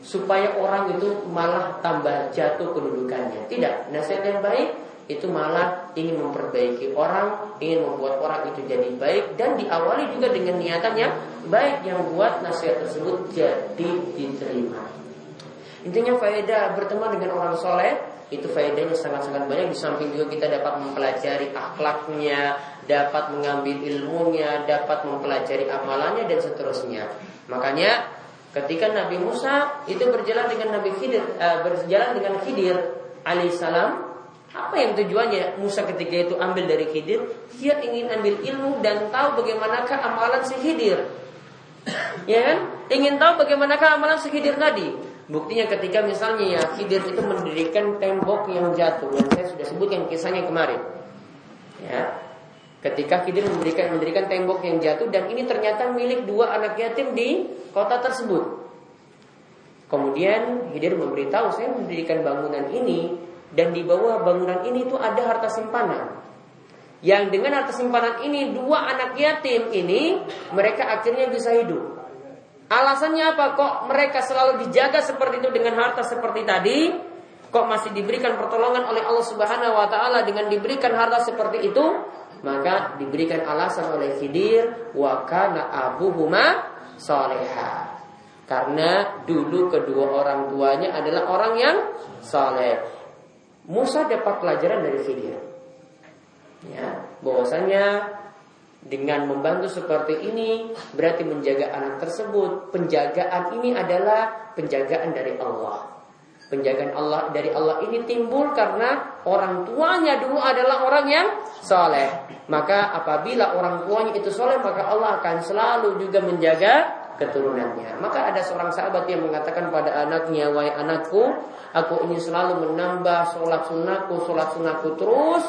supaya orang itu malah tambah jatuh kedudukannya. Tidak, nasihat yang baik itu malah ingin memperbaiki orang, ingin membuat orang itu jadi baik dan diawali juga dengan niatan yang baik yang buat nasihat tersebut jadi diterima. Intinya faedah berteman dengan orang soleh itu faedahnya sangat-sangat banyak. Di samping juga kita dapat mempelajari akhlaknya, dapat mengambil ilmunya, dapat mempelajari amalannya dan seterusnya. Makanya ketika Nabi Musa itu berjalan dengan Nabi Khidir, uh, berjalan dengan Khidir alaihissalam, apa yang tujuannya Musa ketika itu ambil dari Khidir? Dia ingin ambil ilmu dan tahu bagaimanakah amalan si Khidir. ya kan? Ingin tahu bagaimanakah amalan si Khidir tadi. Buktinya ketika misalnya ya Khidir itu mendirikan tembok yang jatuh yang saya sudah sebutkan kisahnya kemarin. Ya. Ketika Khidir mendirikan mendirikan tembok yang jatuh dan ini ternyata milik dua anak yatim di kota tersebut. Kemudian Khidir memberitahu saya mendirikan bangunan ini dan di bawah bangunan ini itu ada harta simpanan. Yang dengan harta simpanan ini dua anak yatim ini mereka akhirnya bisa hidup. Alasannya apa? Kok mereka selalu dijaga seperti itu dengan harta seperti tadi? Kok masih diberikan pertolongan oleh Allah Subhanahu wa taala dengan diberikan harta seperti itu? Maka diberikan alasan oleh Khidir wa kana abuhuma soleha. Karena dulu kedua orang tuanya adalah orang yang soleh. Musa dapat pelajaran dari Khidir. Ya, bahwasanya dengan membantu seperti ini berarti menjaga anak tersebut. Penjagaan ini adalah penjagaan dari Allah. Penjagaan Allah dari Allah ini timbul karena orang tuanya dulu adalah orang yang soleh. Maka apabila orang tuanya itu soleh, maka Allah akan selalu juga menjaga keturunannya. Maka ada seorang sahabat yang mengatakan pada anaknya, wahai anakku, aku ingin selalu menambah sholat sunnahku, sholat sunnahku terus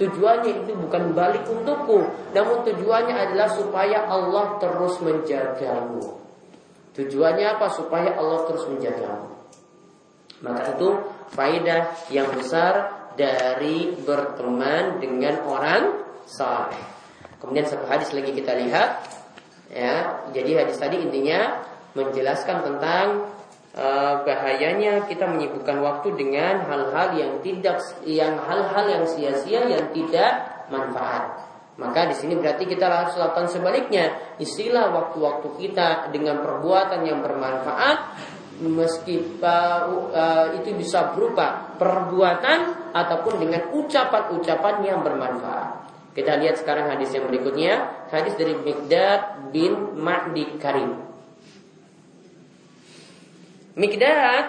Tujuannya itu bukan balik untukku, namun tujuannya adalah supaya Allah terus menjagamu. Tujuannya apa? Supaya Allah terus menjagamu. Maka itu faedah yang besar dari berteman dengan orang saleh. Kemudian satu hadis lagi kita lihat ya. Jadi hadis tadi intinya menjelaskan tentang Eh, bahayanya kita menyibukkan waktu dengan hal-hal yang tidak yang hal-hal yang sia-sia yang tidak manfaat. Maka di sini berarti kita harus lakukan sebaliknya. Istilah waktu-waktu kita dengan perbuatan yang bermanfaat meski uh, itu bisa berupa perbuatan ataupun dengan ucapan-ucapan yang bermanfaat. Kita lihat sekarang hadis yang berikutnya, hadis dari Mikdad bin Ma'di Karim. Mikdad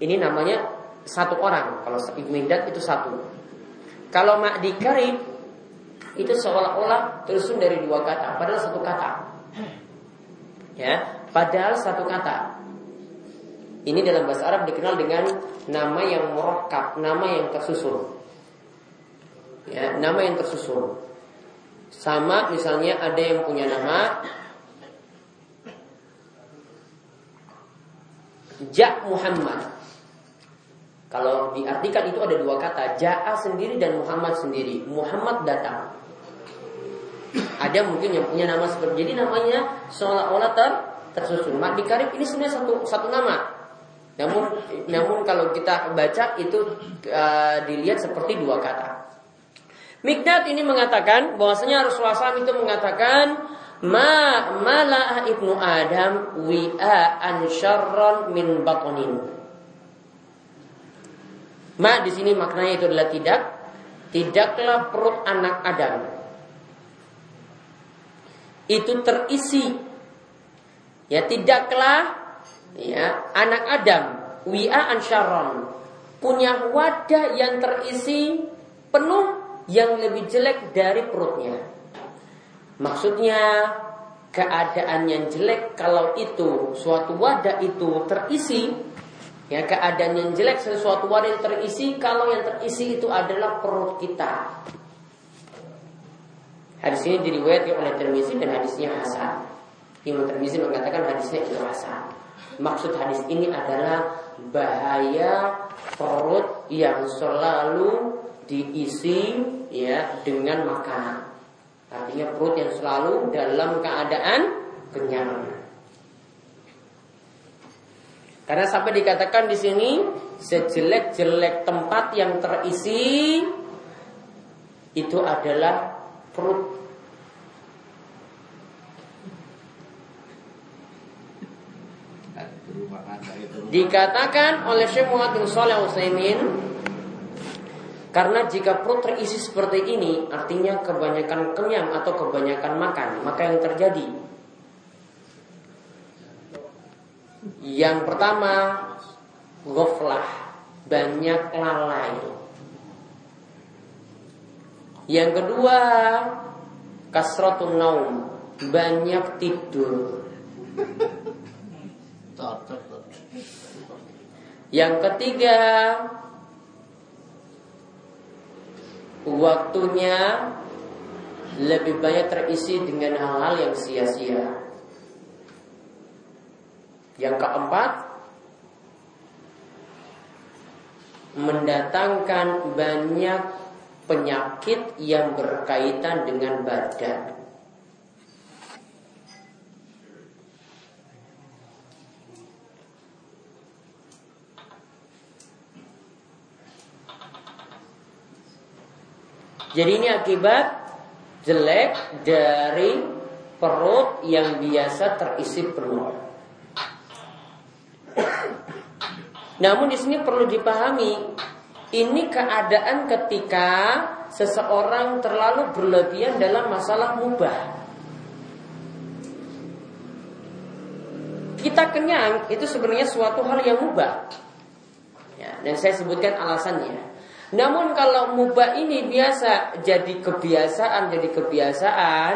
ini namanya satu orang. Kalau Mikdad itu satu. Kalau Ma'di Karib itu seolah-olah tersusun dari dua kata, padahal satu kata. Ya, padahal satu kata. Ini dalam bahasa Arab dikenal dengan nama yang merokat, nama yang tersusun. Ya, nama yang tersusun. Sama misalnya ada yang punya nama Ja Muhammad. Kalau diartikan itu ada dua kata, Ja'a sendiri dan Muhammad sendiri. Muhammad datang. Ada mungkin yang punya nama seperti jadi namanya seolah-olah ter tersusun. Mak Karib ini sebenarnya satu satu nama. Namun namun kalau kita baca itu uh, dilihat seperti dua kata. Mikdad ini mengatakan bahwasanya Rasulullah SAW itu mengatakan ma malah ibnu Adam wi'a an syarron min batonin. Ma di sini maknanya itu adalah tidak tidaklah perut anak Adam itu terisi ya tidaklah ya anak Adam wi'a ansharon punya wadah yang terisi penuh yang lebih jelek dari perutnya. Maksudnya keadaan yang jelek kalau itu suatu wadah itu terisi ya keadaan yang jelek sesuatu wadah yang terisi kalau yang terisi itu adalah perut kita. Hadis ini diriwayatkan oleh Tirmizi dan hadisnya hasan. Imam Tirmizi mengatakan hadisnya itu hasan. Maksud hadis ini adalah bahaya perut yang selalu diisi ya dengan makanan. Artinya perut yang selalu dalam keadaan kenyang. Karena sampai dikatakan di sini sejelek-jelek tempat yang terisi itu adalah perut Dikatakan oleh Syekh Muhammad bin Shalih Utsaimin karena jika perut terisi seperti ini artinya kebanyakan kenyang atau kebanyakan makan, maka yang terjadi yang pertama ghaflah, banyak lalai. Yang kedua kasratun naum, banyak tidur. Yang ketiga Waktunya Lebih banyak terisi dengan hal-hal yang sia-sia. Yang keempat Mendatangkan banyak penyakit yang berkaitan dengan badan Jadi ini akibat jelek dari perut yang biasa terisi penuh. Namun di sini perlu dipahami ini keadaan ketika seseorang terlalu berlebihan dalam masalah mubah. Kita kenyang itu sebenarnya suatu hal yang mubah. Ya, dan saya sebutkan alasannya. Namun kalau mubah ini biasa jadi kebiasaan, jadi kebiasaan,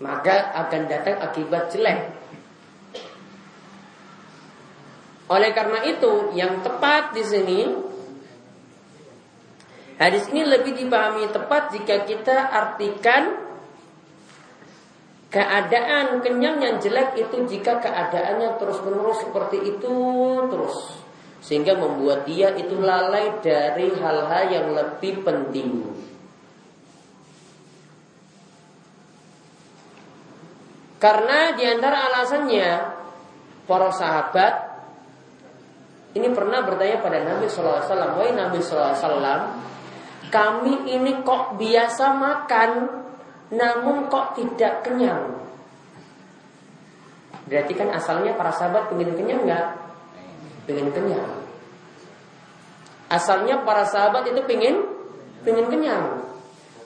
maka akan datang akibat jelek. Oleh karena itu, yang tepat di sini hadis ini lebih dipahami tepat jika kita artikan keadaan kenyang yang jelek itu jika keadaannya terus-menerus seperti itu terus. Sehingga membuat dia itu lalai dari hal-hal yang lebih penting Karena di antara alasannya Para sahabat Ini pernah bertanya pada Nabi SAW Wahai Nabi SAW Kami ini kok biasa makan Namun kok tidak kenyang Berarti kan asalnya para sahabat pengen kenyang nggak? Pengen kenyang. Asalnya para sahabat itu pengen pengen kenyang.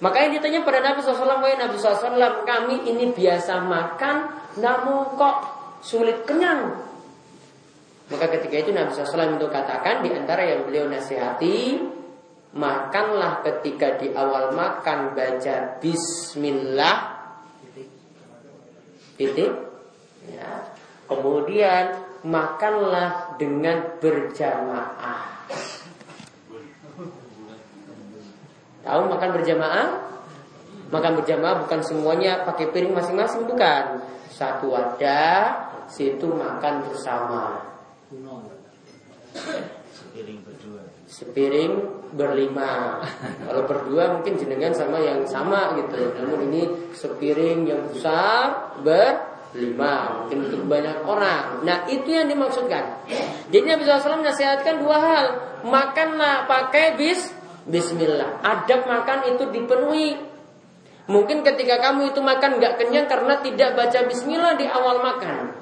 Makanya ditanya pada Nabi SAW, Nabi SAW, kami ini biasa makan, namun kok sulit kenyang. Maka ketika itu Nabi SAW itu katakan di antara yang beliau nasihati, makanlah ketika di awal makan baca Bismillah, titik, ya. Kemudian makanlah dengan berjamaah. Tahu makan berjamaah? Makan berjamaah bukan semuanya pakai piring masing-masing bukan. Satu wadah, situ makan bersama. Sepiring berdua. Sepiring berlima. Kalau berdua mungkin jenengan sama yang sama gitu. Namun ini sepiring yang besar ber lima, mungkin untuk banyak orang. Nah itu yang dimaksudkan. Jadi Nabi SAW menasihatkan dua hal. Makanlah pakai bis, Bismillah. Adab makan itu dipenuhi. Mungkin ketika kamu itu makan nggak kenyang karena tidak baca Bismillah di awal makan.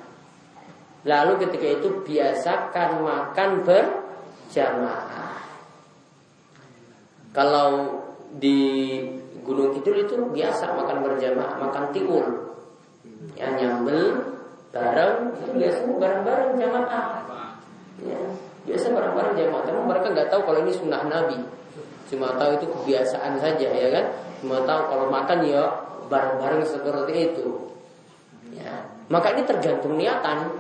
Lalu ketika itu biasakan makan berjamaah. Kalau di Gunung Kidul itu biasa makan berjamaah, makan tiwul. Ya nyambel bareng itu biasanya bareng-bareng jamaah. Ya, biasa bareng-bareng jamaah. Tapi mereka nggak tahu kalau ini sunnah Nabi. Cuma tahu itu kebiasaan saja ya kan. Cuma tahu kalau makan ya bareng-bareng seperti itu. Ya, maka ini tergantung niatan.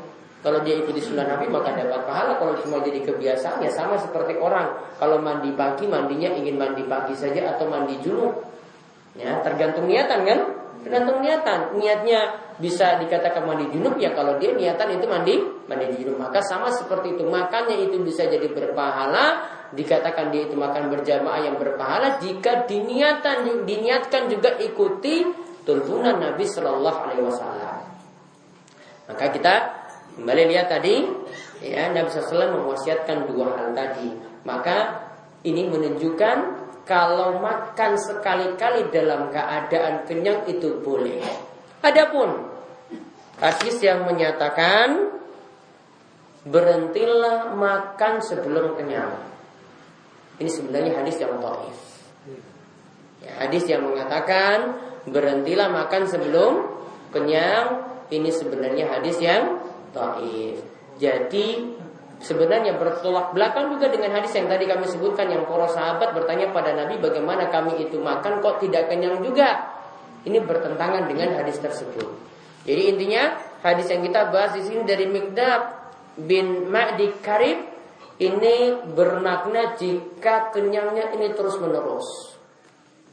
Kalau dia ikuti sunnah Nabi maka dapat pahala. Kalau cuma jadi kebiasaan ya sama seperti orang. Kalau mandi pagi mandinya ingin mandi pagi saja atau mandi junub. Ya tergantung niatan kan? Tergantung niatan. Niatnya bisa dikatakan mandi junub ya kalau dia niatan itu mandi mandi junub maka sama seperti itu. Makanya itu bisa jadi berpahala. Dikatakan dia itu makan berjamaah yang berpahala jika diniatan diniatkan juga ikuti tuntunan Nabi Shallallahu Alaihi Wasallam. Maka kita Kembali lihat tadi, ya Nabi SAW mewasiatkan dua hal tadi. Maka ini menunjukkan kalau makan sekali-kali dalam keadaan kenyang itu boleh. Adapun hadis yang menyatakan berhentilah makan sebelum kenyang. Ini sebenarnya hadis yang dhaif. Ya, hadis yang mengatakan berhentilah makan sebelum kenyang ini sebenarnya hadis yang Taif. Jadi sebenarnya bertolak belakang juga dengan hadis yang tadi kami sebutkan yang para sahabat bertanya pada Nabi bagaimana kami itu makan kok tidak kenyang juga. Ini bertentangan dengan hadis tersebut. Jadi intinya hadis yang kita bahas di sini dari Mikdad bin Ma'di Karib ini bermakna jika kenyangnya ini terus menerus.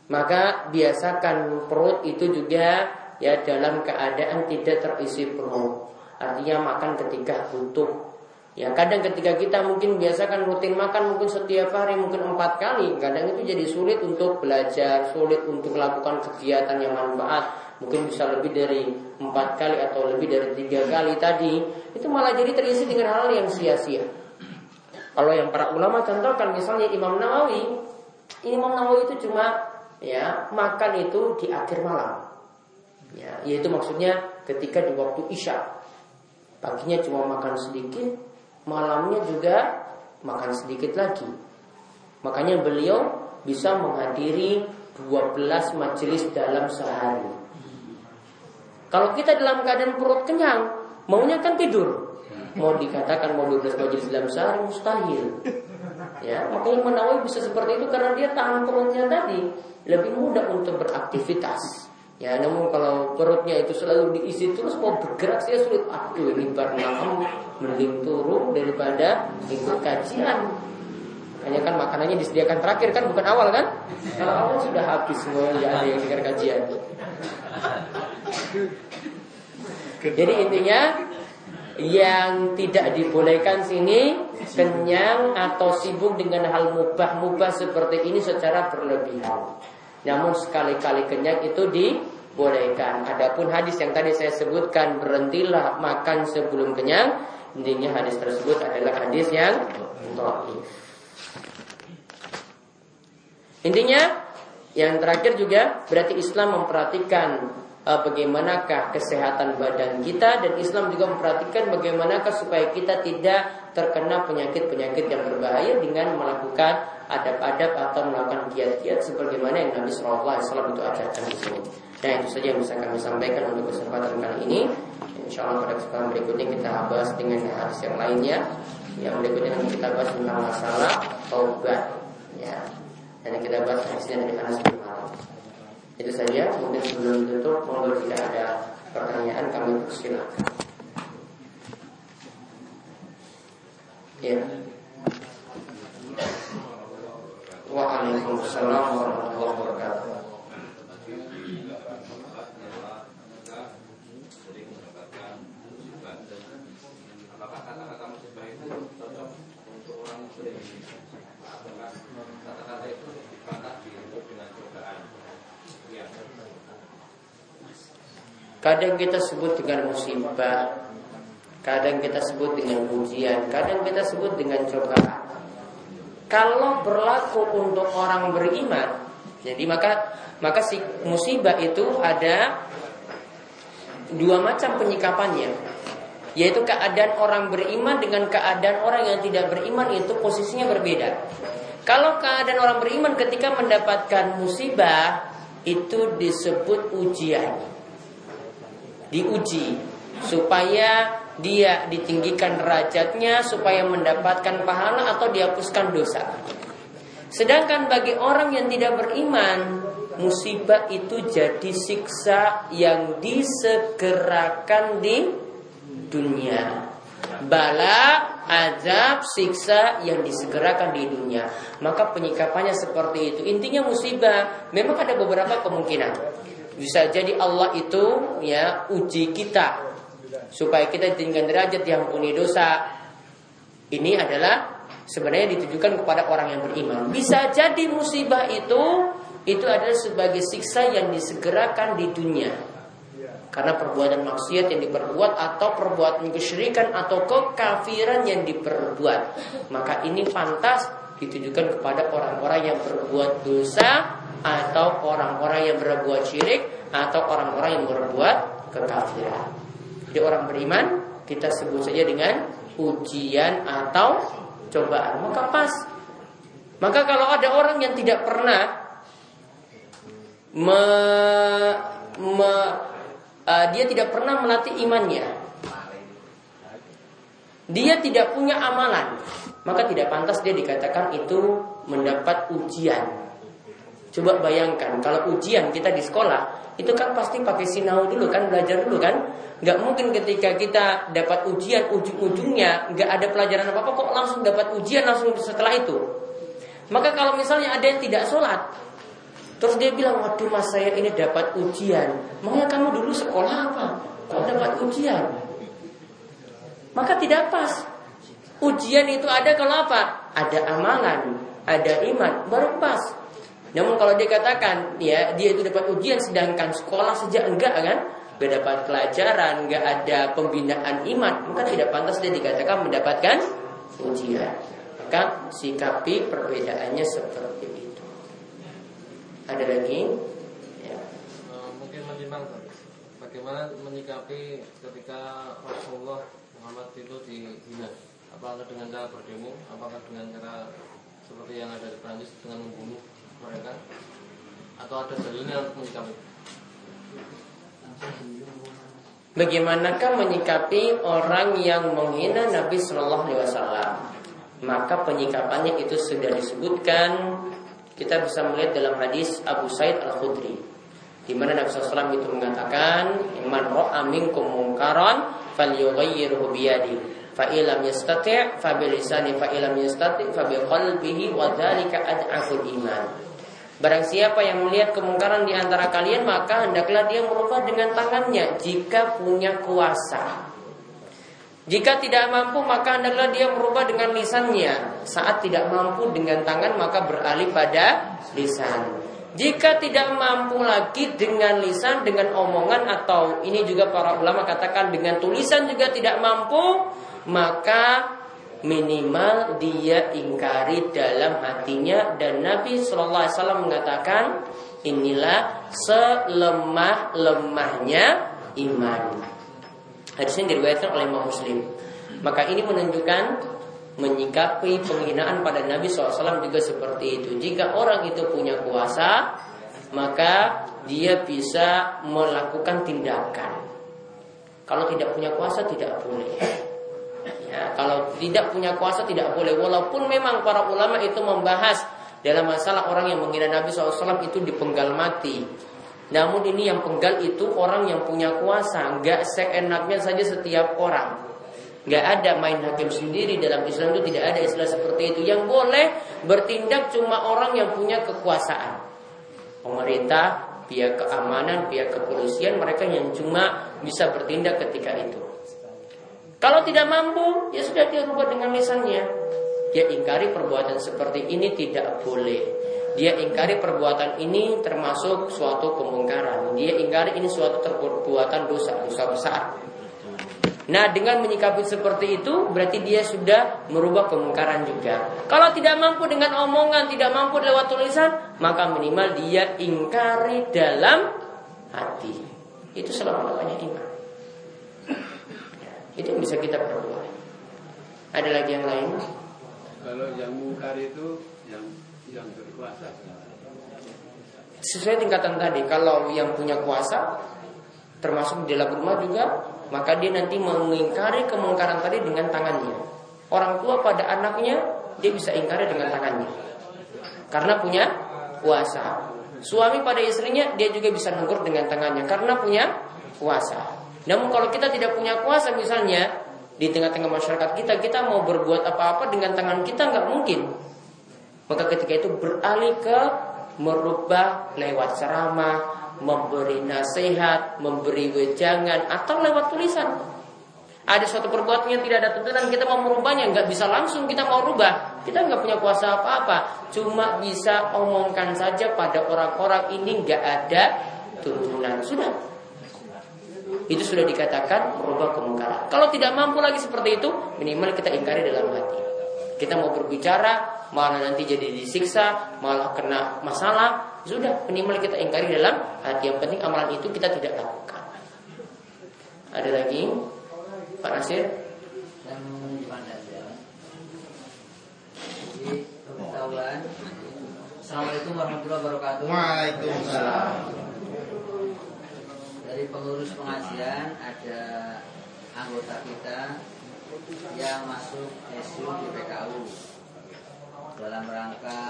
Maka biasakan perut itu juga ya dalam keadaan tidak terisi penuh. Artinya makan ketika butuh. Ya kadang ketika kita mungkin biasakan rutin makan mungkin setiap hari mungkin empat kali, kadang itu jadi sulit untuk belajar, sulit untuk melakukan kegiatan yang manfaat. Mungkin bisa lebih dari empat kali atau lebih dari tiga kali tadi, itu malah jadi terisi dengan hal yang sia-sia. Kalau yang para ulama contohkan misalnya Imam Nawawi, Imam Nawawi itu cuma ya makan itu di akhir malam. Ya, yaitu maksudnya ketika di waktu isya Paginya cuma makan sedikit, malamnya juga makan sedikit lagi. Makanya beliau bisa menghadiri 12 majelis dalam sehari. Kalau kita dalam keadaan perut kenyang, maunya kan tidur. Mau dikatakan mau 12 majelis dalam sehari mustahil. Ya, makanya Menawi bisa seperti itu karena dia tahan perutnya tadi lebih mudah untuk beraktivitas. Ya namun kalau perutnya itu selalu diisi terus mau bergerak saya sulit. Aduh ini barnam mending turun daripada ikut kajian. Hanya kan makanannya disediakan terakhir kan bukan awal kan? Kalau awal sudah habis semua ya ada yang dengar kajian. Jadi intinya yang tidak dibolehkan sini kenyang atau sibuk dengan hal mubah-mubah seperti ini secara berlebihan. Namun sekali-kali kenyang itu dibolehkan. Adapun hadis yang tadi saya sebutkan berhentilah makan sebelum kenyang, intinya hadis tersebut adalah hadis yang dhaif. Intinya yang terakhir juga berarti Islam memperhatikan bagaimanakah kesehatan badan kita dan Islam juga memperhatikan bagaimanakah supaya kita tidak terkena penyakit-penyakit yang berbahaya dengan melakukan adab-adab atau melakukan kiat-kiat sebagaimana yang Nabi Shallallahu Alaihi Wasallam itu ajarkan di sini. Nah itu saja yang bisa kami sampaikan untuk kesempatan kali ini. Insya Allah pada kesempatan berikutnya kita bahas dengan hadis yang lainnya. Yang berikutnya nanti kita bahas tentang masalah taubat. Ya. Dan kita bahas hadisnya dari Anas bin. Itu saja. Mungkin sebelum tutup, monggo tidak ada pertanyaan kami persilakan. Ya. Waalaikumsalam warahmatullahi wabarakatuh. Kadang kita sebut dengan musibah, kadang kita sebut dengan ujian, kadang kita sebut dengan cobaan. Kalau berlaku untuk orang beriman, jadi maka maka si musibah itu ada dua macam penyikapannya yaitu keadaan orang beriman dengan keadaan orang yang tidak beriman itu posisinya berbeda. Kalau keadaan orang beriman ketika mendapatkan musibah itu disebut ujian. Diuji supaya dia ditinggikan derajatnya supaya mendapatkan pahala atau dihapuskan dosa. Sedangkan bagi orang yang tidak beriman, musibah itu jadi siksa yang disegerakan di dunia. Bala, azab, siksa yang disegerakan di dunia. Maka penyikapannya seperti itu. Intinya musibah. Memang ada beberapa kemungkinan. Bisa jadi Allah itu ya uji kita supaya kita ditinggikan derajat punya dosa. Ini adalah sebenarnya ditujukan kepada orang yang beriman. Bisa jadi musibah itu itu adalah sebagai siksa yang disegerakan di dunia karena perbuatan maksiat yang diperbuat atau perbuatan kesyirikan atau kekafiran yang diperbuat maka ini pantas ditujukan kepada orang-orang yang berbuat dosa atau orang-orang yang berbuat syirik atau orang-orang yang berbuat kekafiran jadi orang beriman kita sebut saja dengan ujian atau cobaan maka pas maka kalau ada orang yang tidak pernah me, me uh, dia tidak pernah melatih imannya. Dia tidak punya amalan, maka tidak pantas dia dikatakan itu mendapat ujian. Coba bayangkan kalau ujian kita di sekolah itu kan pasti pakai sinau dulu kan belajar dulu kan nggak mungkin ketika kita dapat ujian ujung-ujungnya nggak ada pelajaran apa apa kok langsung dapat ujian langsung setelah itu maka kalau misalnya ada yang tidak sholat Terus dia bilang, waduh mas saya ini dapat ujian. Makanya kamu dulu sekolah apa? Kok dapat ujian? Maka tidak pas. Ujian itu ada kalau apa? Ada amalan, ada iman, baru pas. Namun kalau dia katakan, ya dia itu dapat ujian sedangkan sekolah sejak enggak kan? Gak dapat pelajaran, gak ada pembinaan iman, maka tidak pantas dia dikatakan mendapatkan ujian. Maka sikapi perbedaannya seperti itu. Ada lagi? Ya. Uh, mungkin menyimak bagaimana menyikapi ketika Rasulullah Muhammad itu dihina? Apakah dengan cara berdemo? Apakah dengan cara seperti yang ada di Prancis dengan membunuh mereka? Atau ada dalilnya untuk menyikapi? Bagaimanakah menyikapi orang yang menghina Nabi Shallallahu Alaihi Wasallam? Maka penyikapannya itu sudah disebutkan kita bisa melihat dalam hadis Abu Said Al Khudri di mana Nabi SAW itu mengatakan man ra'a minkum munkaran falyughayyirhu biyadi fa illam yastati' fa bilisani fa illam yastati' fa biqalbihi wa dzalika ad'aful iman Barang siapa yang melihat kemungkaran di antara kalian maka hendaklah dia merubah dengan tangannya jika punya kuasa. Jika tidak mampu maka adalah dia merubah dengan lisannya. Saat tidak mampu dengan tangan maka beralih pada lisan. Jika tidak mampu lagi dengan lisan, dengan omongan atau ini juga para ulama katakan dengan tulisan juga tidak mampu, maka minimal dia ingkari dalam hatinya dan Nabi Shallallahu Alaihi Wasallam mengatakan inilah selemah lemahnya iman. Hadis ini diriwayatkan oleh Imam Muslim. Maka ini menunjukkan menyikapi penghinaan pada Nabi SAW juga seperti itu. Jika orang itu punya kuasa, maka dia bisa melakukan tindakan. Kalau tidak punya kuasa tidak boleh. Ya, kalau tidak punya kuasa tidak boleh. Walaupun memang para ulama itu membahas dalam masalah orang yang menghina Nabi SAW itu dipenggal mati. Namun ini yang penggal itu orang yang punya kuasa, nggak seenaknya saja setiap orang. Nggak ada main hakim sendiri dalam Islam itu tidak ada istilah seperti itu. Yang boleh bertindak cuma orang yang punya kekuasaan. Pemerintah, pihak keamanan, pihak kepolisian, mereka yang cuma bisa bertindak ketika itu. Kalau tidak mampu, ya sudah dia rubah dengan lisannya. Dia ingkari perbuatan seperti ini tidak boleh. Dia ingkari perbuatan ini termasuk suatu kemungkaran. Dia ingkari ini suatu perbuatan dosa, dosa besar. Nah dengan menyikapi seperti itu berarti dia sudah merubah kemungkaran juga. Kalau tidak mampu dengan omongan, tidak mampu lewat tulisan, maka minimal dia ingkari dalam hati. Itu selama-lamanya iman. Itu yang bisa kita perbuat. Ada lagi yang lain? Kalau yang mungkar itu yang yang berkuasa. Sesuai tingkatan tadi, kalau yang punya kuasa termasuk di dalam rumah juga maka dia nanti mengingkari kemungkaran tadi dengan tangannya. Orang tua pada anaknya dia bisa ingkari dengan tangannya. Karena punya kuasa. Suami pada istrinya dia juga bisa negur dengan tangannya karena punya kuasa. Namun kalau kita tidak punya kuasa misalnya di tengah-tengah masyarakat kita kita mau berbuat apa-apa dengan tangan kita nggak mungkin. Maka ketika itu beralih ke merubah lewat ceramah, memberi nasihat, memberi wejangan, atau lewat tulisan. Ada suatu perbuatan yang tidak ada tuntunan kita mau merubahnya nggak bisa langsung kita mau rubah kita nggak punya kuasa apa-apa cuma bisa omongkan saja pada orang-orang ini nggak ada tuntunan sudah itu sudah dikatakan merubah kemungkaran. Kalau tidak mampu lagi seperti itu minimal kita ingkari dalam hati. Kita mau berbicara malah nanti jadi disiksa malah kena masalah sudah minimal kita ingkari dalam hati. Yang penting amalan itu kita tidak lakukan. Ada lagi? Pak Nasir? Jadi pengetahuan. Assalamualaikum warahmatullahi wabarakatuh. Waalaikumsalam Dari pengurus pengajian Ada anggota kita Yang masuk SU di PKU Dalam rangka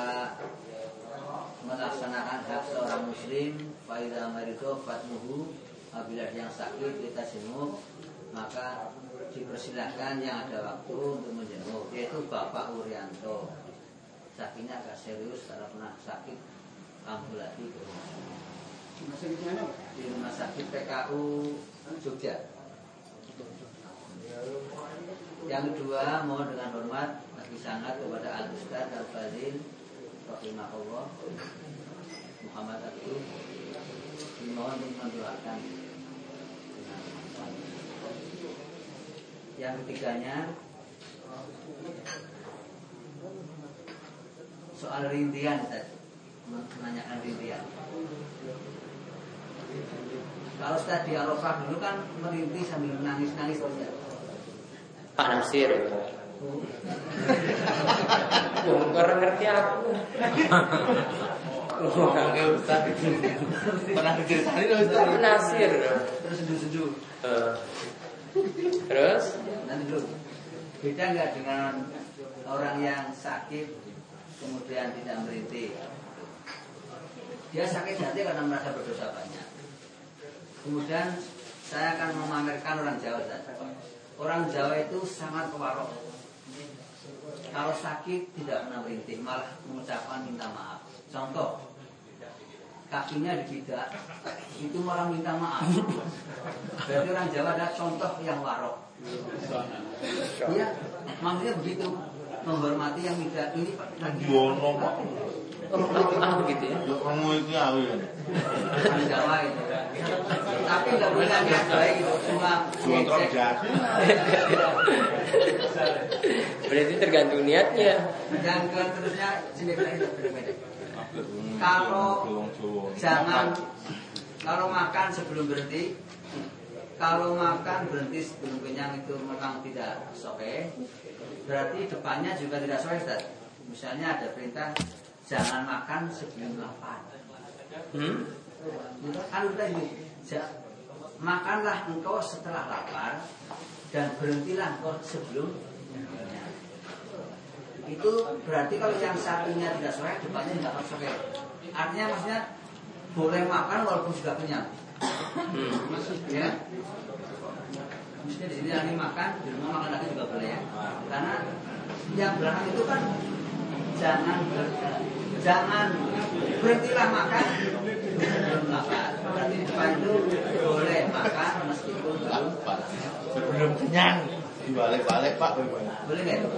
melaksanakan hak seorang muslim faida marido fatmuhu. Apabila yang sakit kita jenguk maka dipersilahkan yang ada waktu untuk menjenguk yaitu Bapak Urianto. Sakitnya agak serius karena pernah sakit kambuh lagi ke rumah di rumah sakit PKU Jogja. Yang kedua mohon dengan hormat lagi sangat kepada Al Ustaz Al Fadil rahimahullah Muhammad Abdul. Dimohon untuk mendoakan. Yang ketiganya soal rintian tadi menanyakan rintian kalau tadi Arafah dulu kan merintih sambil nangis-nangis Pak Nasir Kurang ngerti aku. Oke Ustaz Pernah diceritain loh Ustaz Nasir. Terus seduh-seduh Eh. Terus? Nanti dulu Beda nggak dengan orang yang sakit Kemudian tidak merintih Dia sakit hati karena merasa berdosa banyak Kemudian saya akan memamerkan orang Jawa Ustaz. Orang Jawa itu sangat kewarok kalau sakit tidak pernah berhenti, malah mengucapkan minta maaf. Contoh, kakinya dibidak, itu malah minta maaf. Berarti orang Jawa ada contoh yang warok. Iya, maksudnya begitu menghormati yang tidak ini Bono. Ah gitu ya. Kamu itu awin. orang Jawa itu. Tapi nggak boleh niat baik itu cuma jadi. Berarti tergantung niatnya. Ke terusnya sini. Kalau jangan kalau makan sebelum berhenti kalau makan berhenti sebelum kenyang itu memang tidak soke berarti depannya juga tidak soke Ustaz. misalnya ada perintah jangan makan sebelum lapar. Hmm? itu kan udah ini. Makanlah engkau setelah lapar dan berhentilah engkau sebelum itu berarti kalau yang satunya tidak soke depannya tidak harus soke artinya maksudnya boleh makan walaupun sudah kenyang. Hmm. ya. Maksudnya di sini nanti makan, di rumah makan lagi juga boleh ya. Karena yang belakang itu kan jangan ber- jangan berhentilah makan belum makan. Berarti di depan itu boleh makan meskipun belum Sebelum kenyang. Dibalik-balik pak. boleh nggak itu?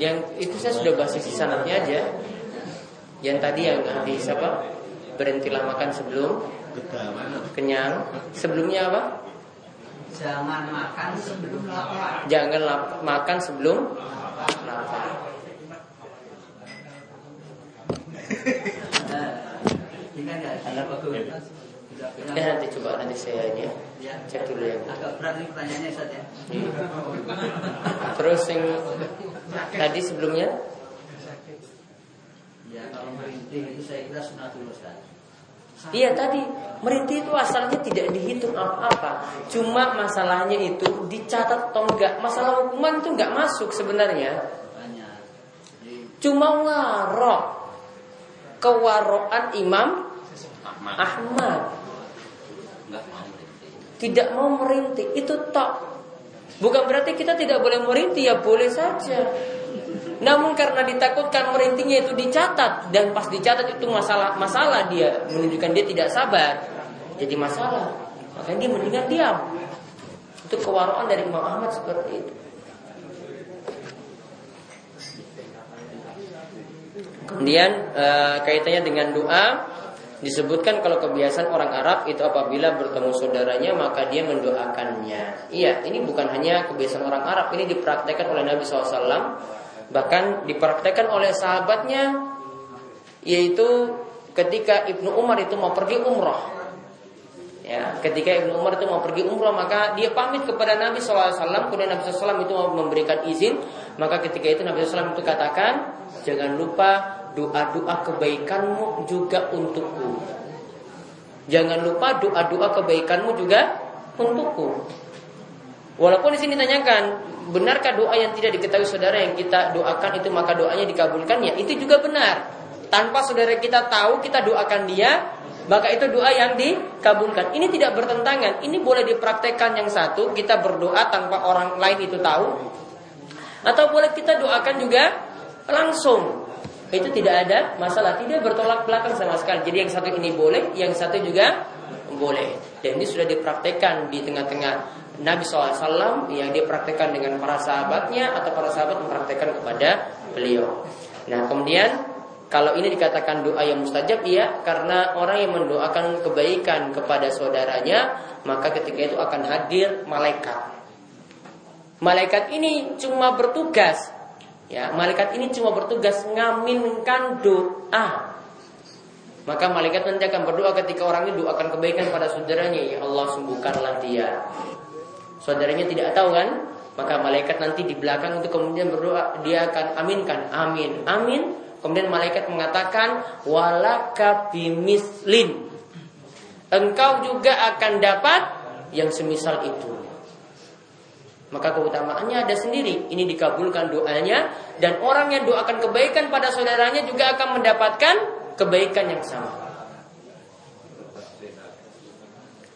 Yang itu saya sudah bahas di sanatnya aja. Yang tadi yang hadis apa? Berhentilah makan sebelum kenyang. Sebelumnya apa? Jangan makan sebelum lapar. Jangan lap- makan sebelum Ya nanti coba nanti saya ini ya. Cek dulu ya. Agak berat ini pertanyaannya Ustaz ya. Terus yang tadi sebelumnya Ya kalau merintih itu saya kira sunatul Ustaz. Iya tadi merintih itu asalnya tidak dihitung apa-apa. Cuma masalahnya itu dicatat atau enggak. Masalah hukuman itu enggak masuk sebenarnya. Cuma ngarok kewaroan Imam Ahmad. Tidak mau merintih itu tak. Bukan berarti kita tidak boleh merintih ya boleh saja. Namun karena ditakutkan merintihnya itu dicatat dan pas dicatat itu masalah masalah dia menunjukkan dia tidak sabar. Jadi masalah. Makanya dia mendingan diam. Itu kewaraan dari Imam Ahmad seperti itu. Kemudian eh, kaitannya dengan doa disebutkan kalau kebiasaan orang Arab itu apabila bertemu saudaranya maka dia mendoakannya. Iya, ini bukan hanya kebiasaan orang Arab, ini dipraktekkan oleh Nabi SAW, bahkan dipraktekkan oleh sahabatnya, yaitu ketika Ibnu Umar itu mau pergi umroh. Ya, ketika Ibnu Umar itu mau pergi umroh maka dia pamit kepada Nabi SAW Kemudian Nabi SAW itu mau memberikan izin. Maka ketika itu Nabi SAW itu katakan Jangan lupa doa-doa kebaikanmu juga untukku. Jangan lupa doa-doa kebaikanmu juga untukku Walaupun di sini ditanyakan Benarkah doa yang tidak diketahui saudara yang kita doakan itu maka doanya dikabulkan Ya itu juga benar Tanpa saudara kita tahu kita doakan dia maka itu doa yang dikabulkan. Ini tidak bertentangan. Ini boleh dipraktekkan yang satu, kita berdoa tanpa orang lain itu tahu. Atau boleh kita doakan juga langsung. Itu tidak ada masalah, tidak bertolak belakang sama sekali. Jadi yang satu ini boleh, yang satu juga boleh. Dan ini sudah dipraktekkan di tengah-tengah Nabi SAW yang dipraktekkan dengan para sahabatnya atau para sahabat mempraktekkan kepada beliau. Nah kemudian kalau ini dikatakan doa yang mustajab, iya, karena orang yang mendoakan kebaikan kepada saudaranya, maka ketika itu akan hadir malaikat. Malaikat ini cuma bertugas, ya, malaikat ini cuma bertugas ngaminkan doa. Maka malaikat nanti akan berdoa ketika orang ini doakan kebaikan pada saudaranya, ya Allah sembuhkanlah dia. Saudaranya tidak tahu kan? Maka malaikat nanti di belakang itu kemudian berdoa, dia akan aminkan, amin, amin. Kemudian malaikat mengatakan walaka bimislin. Engkau juga akan dapat yang semisal itu. Maka keutamaannya ada sendiri. Ini dikabulkan doanya dan orang yang doakan kebaikan pada saudaranya juga akan mendapatkan kebaikan yang sama.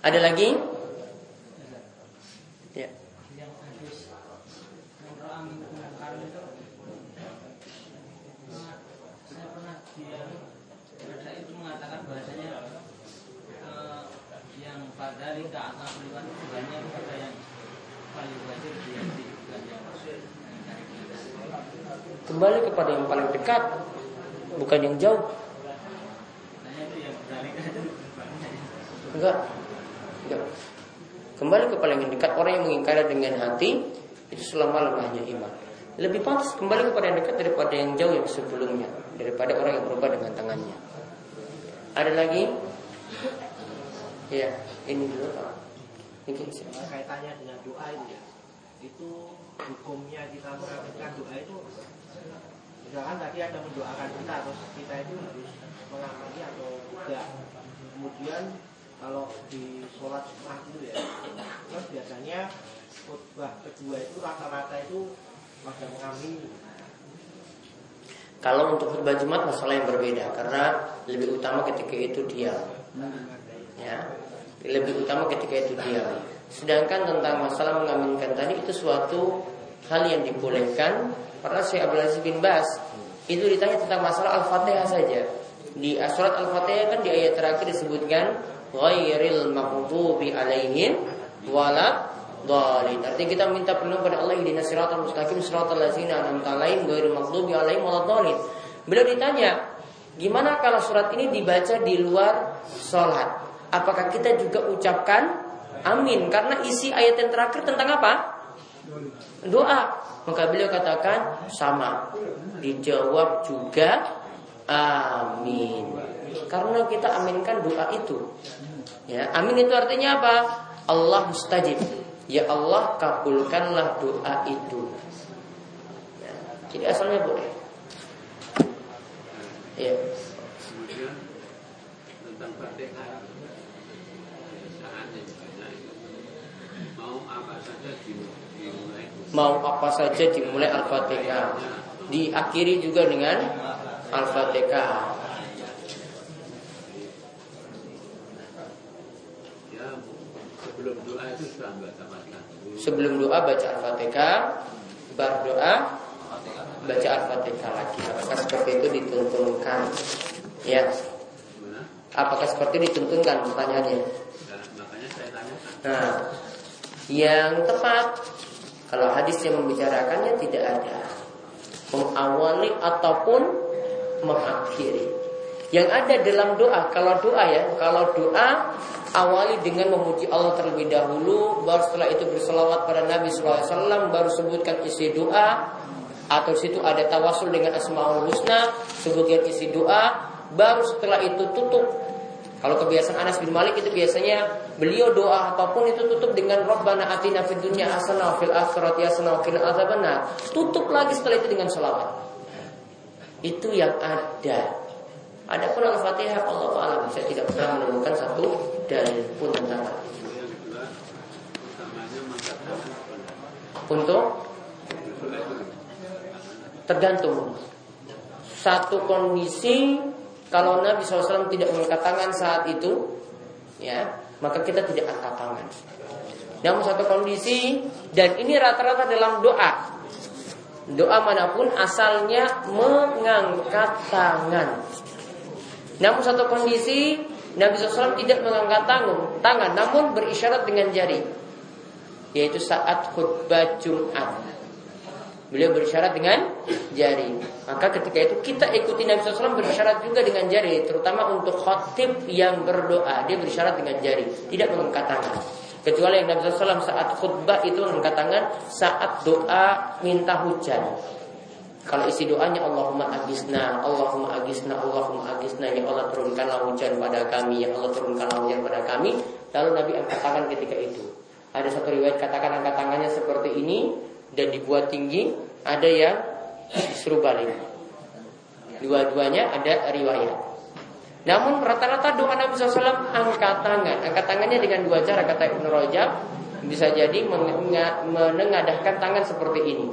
Ada lagi? Ya. yang hadis yang doa minggu mungkar itu eh, saya pernah dia ada itu mengatakan bahasanya eh, yang banyak yang paling wajib yang Kembali kepada yang paling dekat, bukan yang jauh. Nah yang Enggak. Enggak. Kembali ke paling dekat orang yang mengingkari dengan hati itu selama lemahnya iman. Lebih pantas kembali kepada yang dekat daripada yang jauh yang sebelumnya, daripada orang yang berubah dengan tangannya. Ada lagi? Ya, ini dulu Pak. Mungkin silakan. kaitannya dengan doa itu ya itu hukumnya kita melakukan doa itu misalkan tadi ada mendoakan kita terus kita itu harus mengamati atau tidak kemudian kalau di sholat sunnah itu ya terus biasanya khutbah kedua itu rata-rata itu pada mengamini Kalau untuk khutbah Jumat masalah yang berbeda karena lebih utama ketika itu diam. Ya. Lebih utama ketika itu diam. Sedangkan tentang masalah mengaminkan tadi itu suatu hal yang dibolehkan karena Syekh Abdul Aziz bin Bas itu ditanya tentang masalah Al-Fatihah saja. Di surat Al-Fatihah kan di ayat terakhir disebutkan ghairil maghdubi alaihim wala dhalin. Artinya kita minta perlindungan pada Allah ihdinas siratal mustaqim siratal ladzina an'amta alaihim ghairil maghdubi alaihim waladdallin. Beliau ditanya, gimana kalau surat ini dibaca di luar sholat? Apakah kita juga ucapkan amin? Karena isi ayat yang terakhir tentang apa? Doa. Maka beliau katakan sama. Dijawab juga amin. Karena kita aminkan doa itu. Ya, amin itu artinya apa? Allah mustajib. Ya Allah kabulkanlah doa itu. Ya, jadi asalnya boleh. Ya. Kemudian tentang Fatihah mau apa saja dimulai Mau apa saja dimulai Al-Fatihah. Diakhiri juga dengan Al-Fatihah. sebelum doa itu sudah baca Fatihah dulu. Sebelum doa baca Al-Fatihah, berdoa baca Al-Fatihah lagi. Apakah seperti itu dituntunkan? Ya. Apakah seperti itu dituntunkan pertanyaannya? Nah, makanya saya tanyakan Nah, yang tepat kalau hadis yang membicarakannya tidak ada mengawali ataupun mengakhiri. Yang ada dalam doa, kalau doa ya, kalau doa awali dengan memuji Allah terlebih dahulu, baru setelah itu berselawat pada Nabi SAW, baru sebutkan isi doa, atau situ ada tawasul dengan asmaul husna, sebutkan isi doa, baru setelah itu tutup kalau kebiasaan Anas bin Malik itu biasanya beliau doa apa pun itu tutup dengan Rabbana atina fid dunya hasanah fil akhirati hasanah qina adzabannar. Tutup lagi setelah itu dengan selawat. Itu yang ada. Adapun Al-Fatihah Allah alam saya tidak pernah menemukan satu dalil pun tentang Untuk tergantung satu kondisi kalau Nabi SAW tidak mengangkat tangan saat itu, ya maka kita tidak angkat tangan. Namun satu kondisi dan ini rata-rata dalam doa. Doa mana pun asalnya mengangkat tangan. Namun satu kondisi Nabi SAW tidak mengangkat tangan, tangan, namun berisyarat dengan jari, yaitu saat khutbah Jumat. Beliau berisyarat dengan jari. Maka ketika itu kita ikuti Nabi SAW berisyarat juga dengan jari, terutama untuk khotib yang berdoa, dia berisyarat dengan jari, tidak mengangkat tangan. Kecuali yang Nabi SAW saat khutbah itu mengangkat tangan saat doa minta hujan. Kalau isi doanya Allahumma agisna, Allahumma agisna, Allahumma agisna, ya Allah turunkanlah hujan pada kami, ya Allah turunkanlah hujan pada kami. Lalu Nabi angkat tangan ketika itu. Ada satu riwayat katakan angkat tangannya seperti ini dan dibuat tinggi, ada yang disuruh balik. Dua-duanya ada riwayat. Namun rata-rata doa Nabi SAW angkat tangan. Angkat tangannya dengan dua cara kata Ibnu Rajab. Bisa jadi menenga- menengadahkan tangan seperti ini.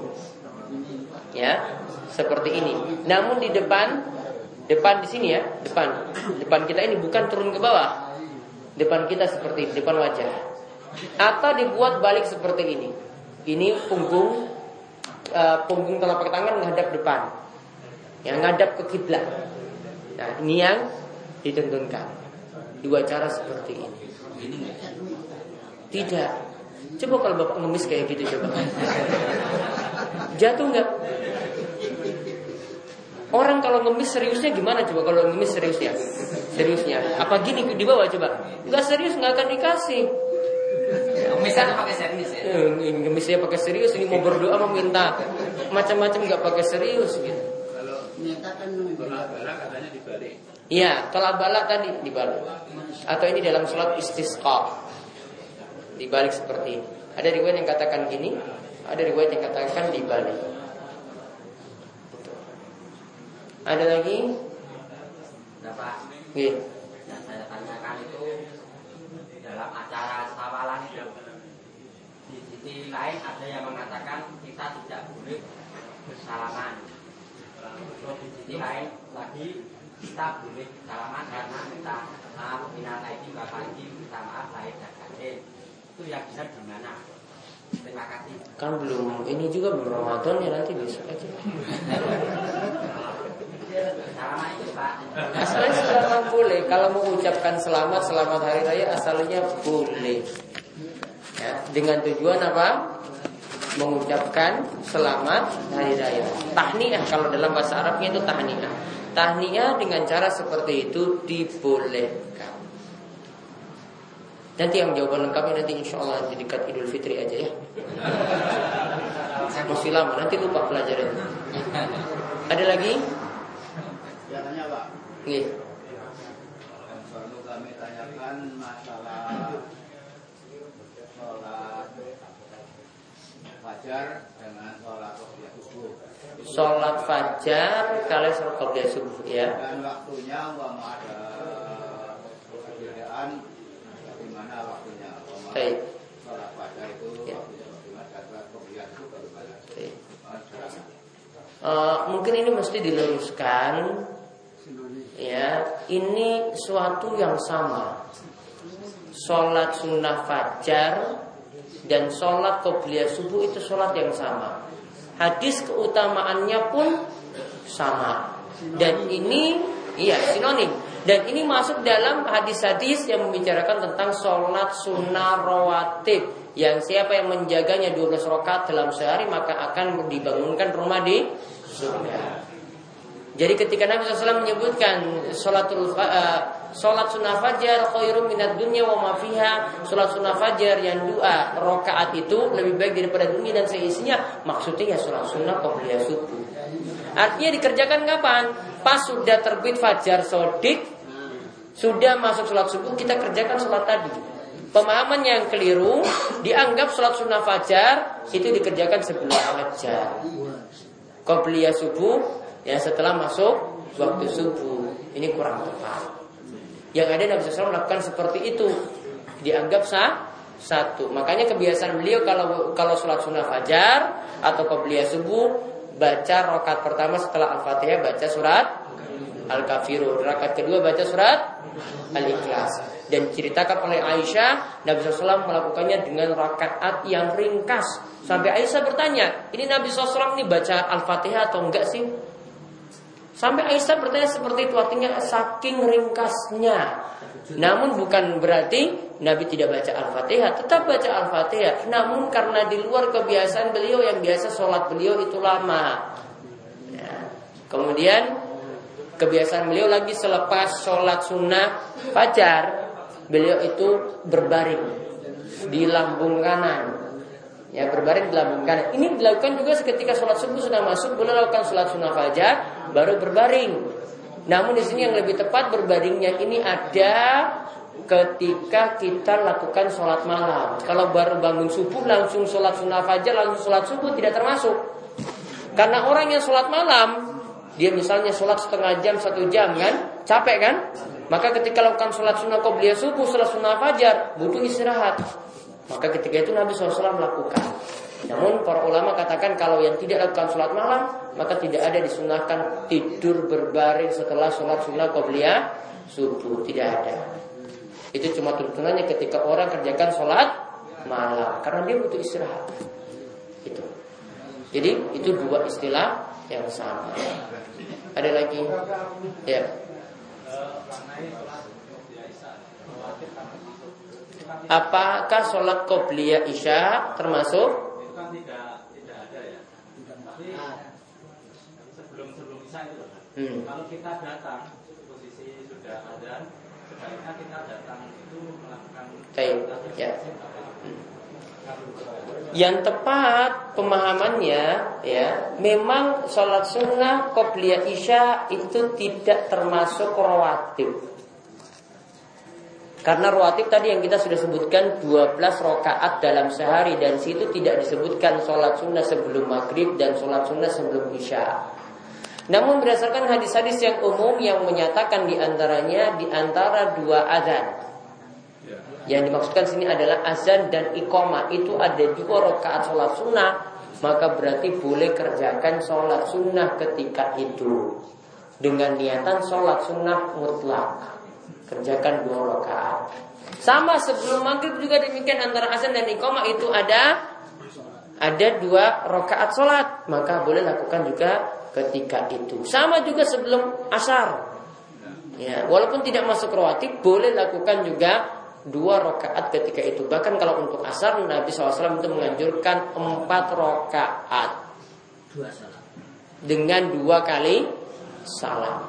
Ya, seperti ini. Namun di depan, depan di sini ya, depan, depan kita ini bukan turun ke bawah. Depan kita seperti depan wajah. Atau dibuat balik seperti ini. Ini punggung eh, punggung telapak tangan menghadap depan. Yang ngadap ke kiblat. Nah, ini yang ditentukan. Dua cara seperti ini. Tidak. Coba kalau bapak ngemis kayak gitu coba. Jatuh nggak? Orang kalau ngemis seriusnya gimana coba kalau ngemis seriusnya? Seriusnya. Apa gini di bawah coba? Nggak serius nggak akan dikasih. Misalnya pakai serius ya. Eh, ini ngemisnya pakai serius ini mau berdoa meminta macam-macam nggak pakai serius gitu. kalau tolak balak katanya dibalik Iya, tolak balak tadi dibalik. Atau ini dalam sholat istisqa. Dibalik seperti ini. Ada riwayat yang katakan gini, ada riwayat yang katakan dibalik. Ada lagi? Iya. saya tanyakan itu dalam acara sawalan itu di sisi lain ada yang mengatakan kita tidak boleh bersalaman. Terus di sisi lain lagi kita boleh bersalaman karena kita maaf minal aidin bapak ini minta maaf lahir dan batin. Itu yang bisa di mana? Terima kasih. Kan belum ini juga belum Ramadan ya nanti besok aja. Asalnya selamat boleh. Kalau mau ucapkan selamat selamat hari raya asalnya boleh. Ya, dengan tujuan apa? Mengucapkan selamat hari raya. Tahniah kalau dalam bahasa Arabnya itu tahniah. Tahniah dengan cara seperti itu dibolehkan. Nanti yang jawaban lengkapnya nanti insya Allah di dekat Idul Fitri aja ya. Masih lama, nanti lupa pelajaran. Ada lagi? Iya. Yang perlu kami tanyakan masalah sholat fajar dengan sholat qobliyah subuh. Sholat fajar kalian sholat qobliyah subuh ya. Dan waktunya umpama ada perbedaan bagaimana waktunya umpama Baik. sholat fajar itu Ya. waktunya sholat qobliyah itu. Eh, mungkin ini mesti diluruskan ya ini suatu yang sama. Sholat sunnah fajar dan sholat qobliyah subuh itu sholat yang sama. Hadis keutamaannya pun sama. Dan ini iya sinonim. Dan ini masuk dalam hadis-hadis yang membicarakan tentang sholat sunnah rawatib. Yang siapa yang menjaganya 12 rakaat dalam sehari maka akan dibangunkan rumah di surga. Jadi ketika Nabi SAW menyebutkan sholatul uh, sholat sunnah fajar khairum minat dunya wa ma fiha, sholat sunnah fajar yang dua rakaat itu lebih baik daripada dunia dan seisinya, maksudnya ya sholat sunnah qobliyah subuh. Artinya dikerjakan kapan? Pas sudah terbit fajar sodik, sudah masuk sholat subuh kita kerjakan sholat tadi. Pemahaman yang keliru dianggap sholat sunnah fajar itu dikerjakan sebelum fajar. Qobliyah subuh ya setelah masuk waktu subuh ini kurang tepat. Yang ada Nabi SAW melakukan seperti itu dianggap sah satu. Makanya kebiasaan beliau kalau kalau sholat sunnah fajar atau qobliyah subuh baca rokat pertama setelah al-fatihah baca surat al-kafirun. Rakaat kedua baca surat al-ikhlas. Dan ceritakan oleh Aisyah, Nabi SAW melakukannya dengan rakaat yang ringkas. Sampai Aisyah bertanya, ini Nabi SAW ini baca al-fatihah atau enggak sih? Sampai Aisyah bertanya seperti itu artinya saking ringkasnya. Namun bukan berarti Nabi tidak baca Al-Fatihah, tetap baca Al-Fatihah. Namun karena di luar kebiasaan beliau yang biasa sholat beliau itu lama. Ya. Kemudian kebiasaan beliau lagi selepas sholat sunnah fajar, beliau itu berbaring di lambung kanan. Ya berbaring di lambung kanan. Ini dilakukan juga ketika sholat subuh sudah masuk, boleh lakukan sholat sunnah fajar, baru berbaring. Namun di sini yang lebih tepat berbaringnya ini ada ketika kita lakukan sholat malam. Kalau baru bangun subuh langsung sholat sunnah fajar langsung sholat subuh tidak termasuk. Karena orang yang sholat malam dia misalnya sholat setengah jam satu jam kan capek kan? Maka ketika lakukan sholat sunnah qobliyah subuh sholat sunnah fajar butuh istirahat. Maka ketika itu Nabi SAW melakukan. Namun para ulama katakan kalau yang tidak lakukan sholat malam maka tidak ada disunahkan tidur berbaring setelah sholat sunnah qobliyah subuh tidak ada. Itu cuma tuntunannya ketika orang kerjakan sholat malam karena dia butuh istirahat. Itu. Jadi itu dua istilah yang sama. Ada lagi? Ya. Apakah sholat qobliyah isya termasuk? itu kan tidak tidak ada ya. Tapi isya itu loh. Hmm. Kalau kita datang posisi sudah ada, sebaiknya kita datang itu melakukan ya. Yang tepat pemahamannya ya memang sholat sunnah qobliyah isya itu tidak termasuk rawatib. Karena rawatib tadi yang kita sudah sebutkan 12 rakaat dalam sehari dan situ tidak disebutkan sholat sunnah sebelum maghrib dan sholat sunnah sebelum isya. Namun berdasarkan hadis-hadis yang umum yang menyatakan di antaranya di antara dua azan. Yang dimaksudkan sini adalah azan dan iqamah. Itu ada dua rakaat sholat sunnah maka berarti boleh kerjakan sholat sunnah ketika itu. Dengan niatan sholat sunnah mutlak. Kerjakan dua rakaat. Sama sebelum maghrib juga demikian antara azan dan iqamah itu ada ada dua rakaat sholat. Maka boleh lakukan juga ketika itu. Sama juga sebelum asar. Ya, walaupun tidak masuk rawatib boleh lakukan juga dua rakaat ketika itu. Bahkan kalau untuk asar Nabi SAW itu menganjurkan empat Dua salam. dengan dua kali salam.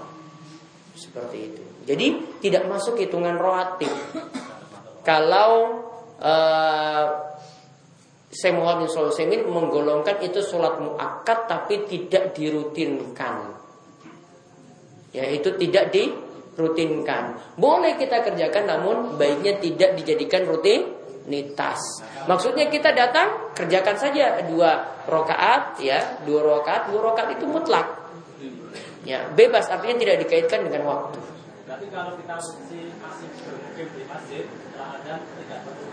Seperti itu. Jadi tidak masuk hitungan roatif. Kalau uh, Syekh Muhammad bin Sulaiman menggolongkan itu sholat muakkad tapi tidak dirutinkan. Ya itu tidak dirutinkan. Boleh kita kerjakan namun baiknya tidak dijadikan rutinitas. Maksudnya kita datang kerjakan saja dua rokaat ya dua rokaat dua rokaat itu mutlak. Ya bebas artinya tidak dikaitkan dengan waktu. Tapi kalau kita masih masih di masjid, tidak perlu.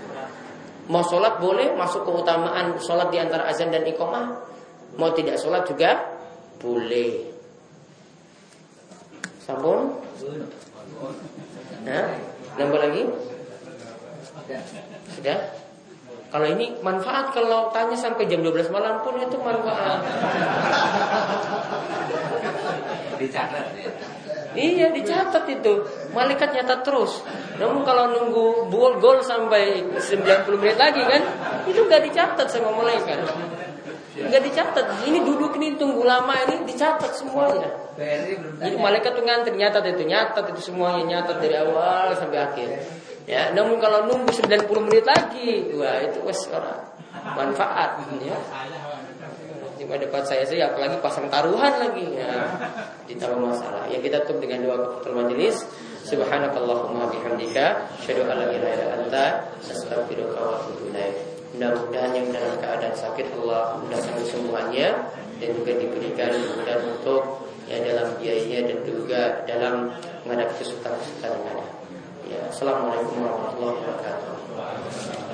Mau sholat boleh masuk keutamaan sholat di antara azan dan iqomah. Mau tidak sholat juga boleh. Sampun? Nah, nambah lagi? Sudah? Kalau ini manfaat kalau tanya sampai jam 12 malam pun itu manfaat. Dicatat. Iya dicatat itu. Malaikat nyatat terus. Namun kalau nunggu gol gol sampai 90 menit lagi kan Itu gak dicatat sama malaikat. Gak dicatat. Ini duduk ini tunggu lama ini dicatat semuanya. Jadi malaikat tuh ngantri nyatat itu Nyatat itu semuanya Nyatat dari awal sampai akhir. Ya, namun kalau nunggu 90 menit lagi, wah itu wes orang manfaat ya. Di depan saya sih apalagi pasang taruhan lagi ya. Ditambah masalah. Ya kita tutup dengan doa keputul majelis. Subhanakallahumma bihamdika asyhadu an la ilaha anta astaghfiruka wa atubu ilaik. Mudah-mudahan yang dalam keadaan sakit Allah mudahkan kesembuhannya dan juga diberikan kemudahan untuk ya dalam biayanya dan juga dalam menghadapi kesulitan-kesulitan yang ada. Ya, assalamualaikum warahmatullahi wabarakatuh.